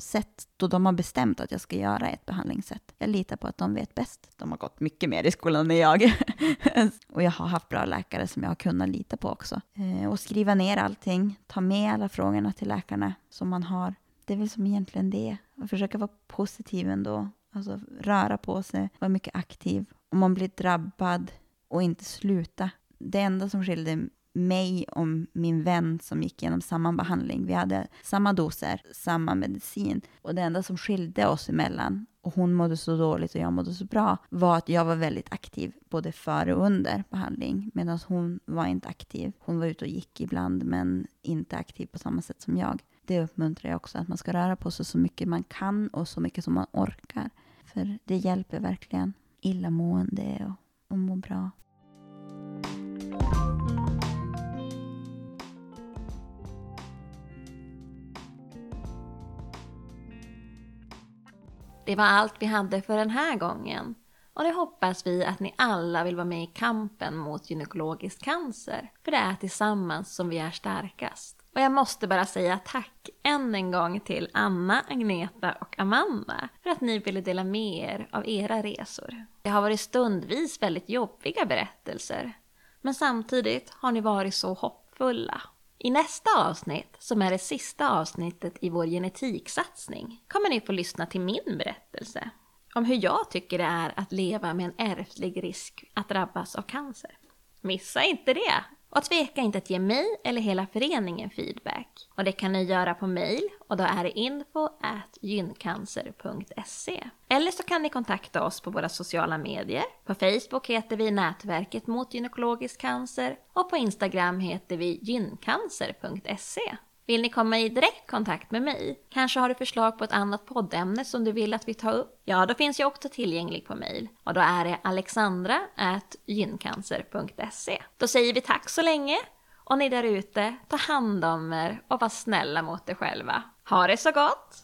sätt då de har bestämt att jag ska göra ett behandlingssätt. Jag litar på att de vet bäst. De har gått mycket mer i skolan än jag. och jag har haft bra läkare som jag har kunnat lita på också. Eh, och skriva ner allting, ta med alla frågorna till läkarna som man har. Det är väl som egentligen det. Och försöka vara positiv ändå. Alltså röra på sig, vara mycket aktiv. Om man blir drabbad och inte sluta. Det enda som skilde mig och min vän som gick igenom samma behandling. Vi hade samma doser, samma medicin. Och det enda som skilde oss emellan, och hon mådde så dåligt och jag mådde så bra, var att jag var väldigt aktiv både före och under behandling. Medan hon var inte aktiv. Hon var ute och gick ibland men inte aktiv på samma sätt som jag. Det uppmuntrar jag också, att man ska röra på sig så mycket man kan och så mycket som man orkar. För det hjälper verkligen illamående och, och må bra. Det var allt vi hade för den här gången. Och det hoppas vi att ni alla vill vara med i kampen mot gynekologisk cancer. För det är tillsammans som vi är starkast. Och jag måste bara säga tack än en gång till Anna, Agneta och Amanda för att ni ville dela med er av era resor. Det har varit stundvis väldigt jobbiga berättelser. Men samtidigt har ni varit så hoppfulla. I nästa avsnitt, som är det sista avsnittet i vår genetiksatsning, kommer ni få lyssna till min berättelse om hur jag tycker det är att leva med en ärftlig risk att drabbas av cancer. Missa inte det! Och tveka inte att ge mig eller hela föreningen feedback. Och det kan ni göra på mail och då är det info at gyncancer.se. Eller så kan ni kontakta oss på våra sociala medier. På Facebook heter vi Nätverket mot gynekologisk cancer och på Instagram heter vi gyncancer.se. Vill ni komma i direkt kontakt med mig? Kanske har du förslag på ett annat poddämne som du vill att vi tar upp? Ja, då finns jag också tillgänglig på mail och då är det alexandra.gyncancer.se. Då säger vi tack så länge och ni där ute, ta hand om er och var snälla mot er själva. Ha det så gott!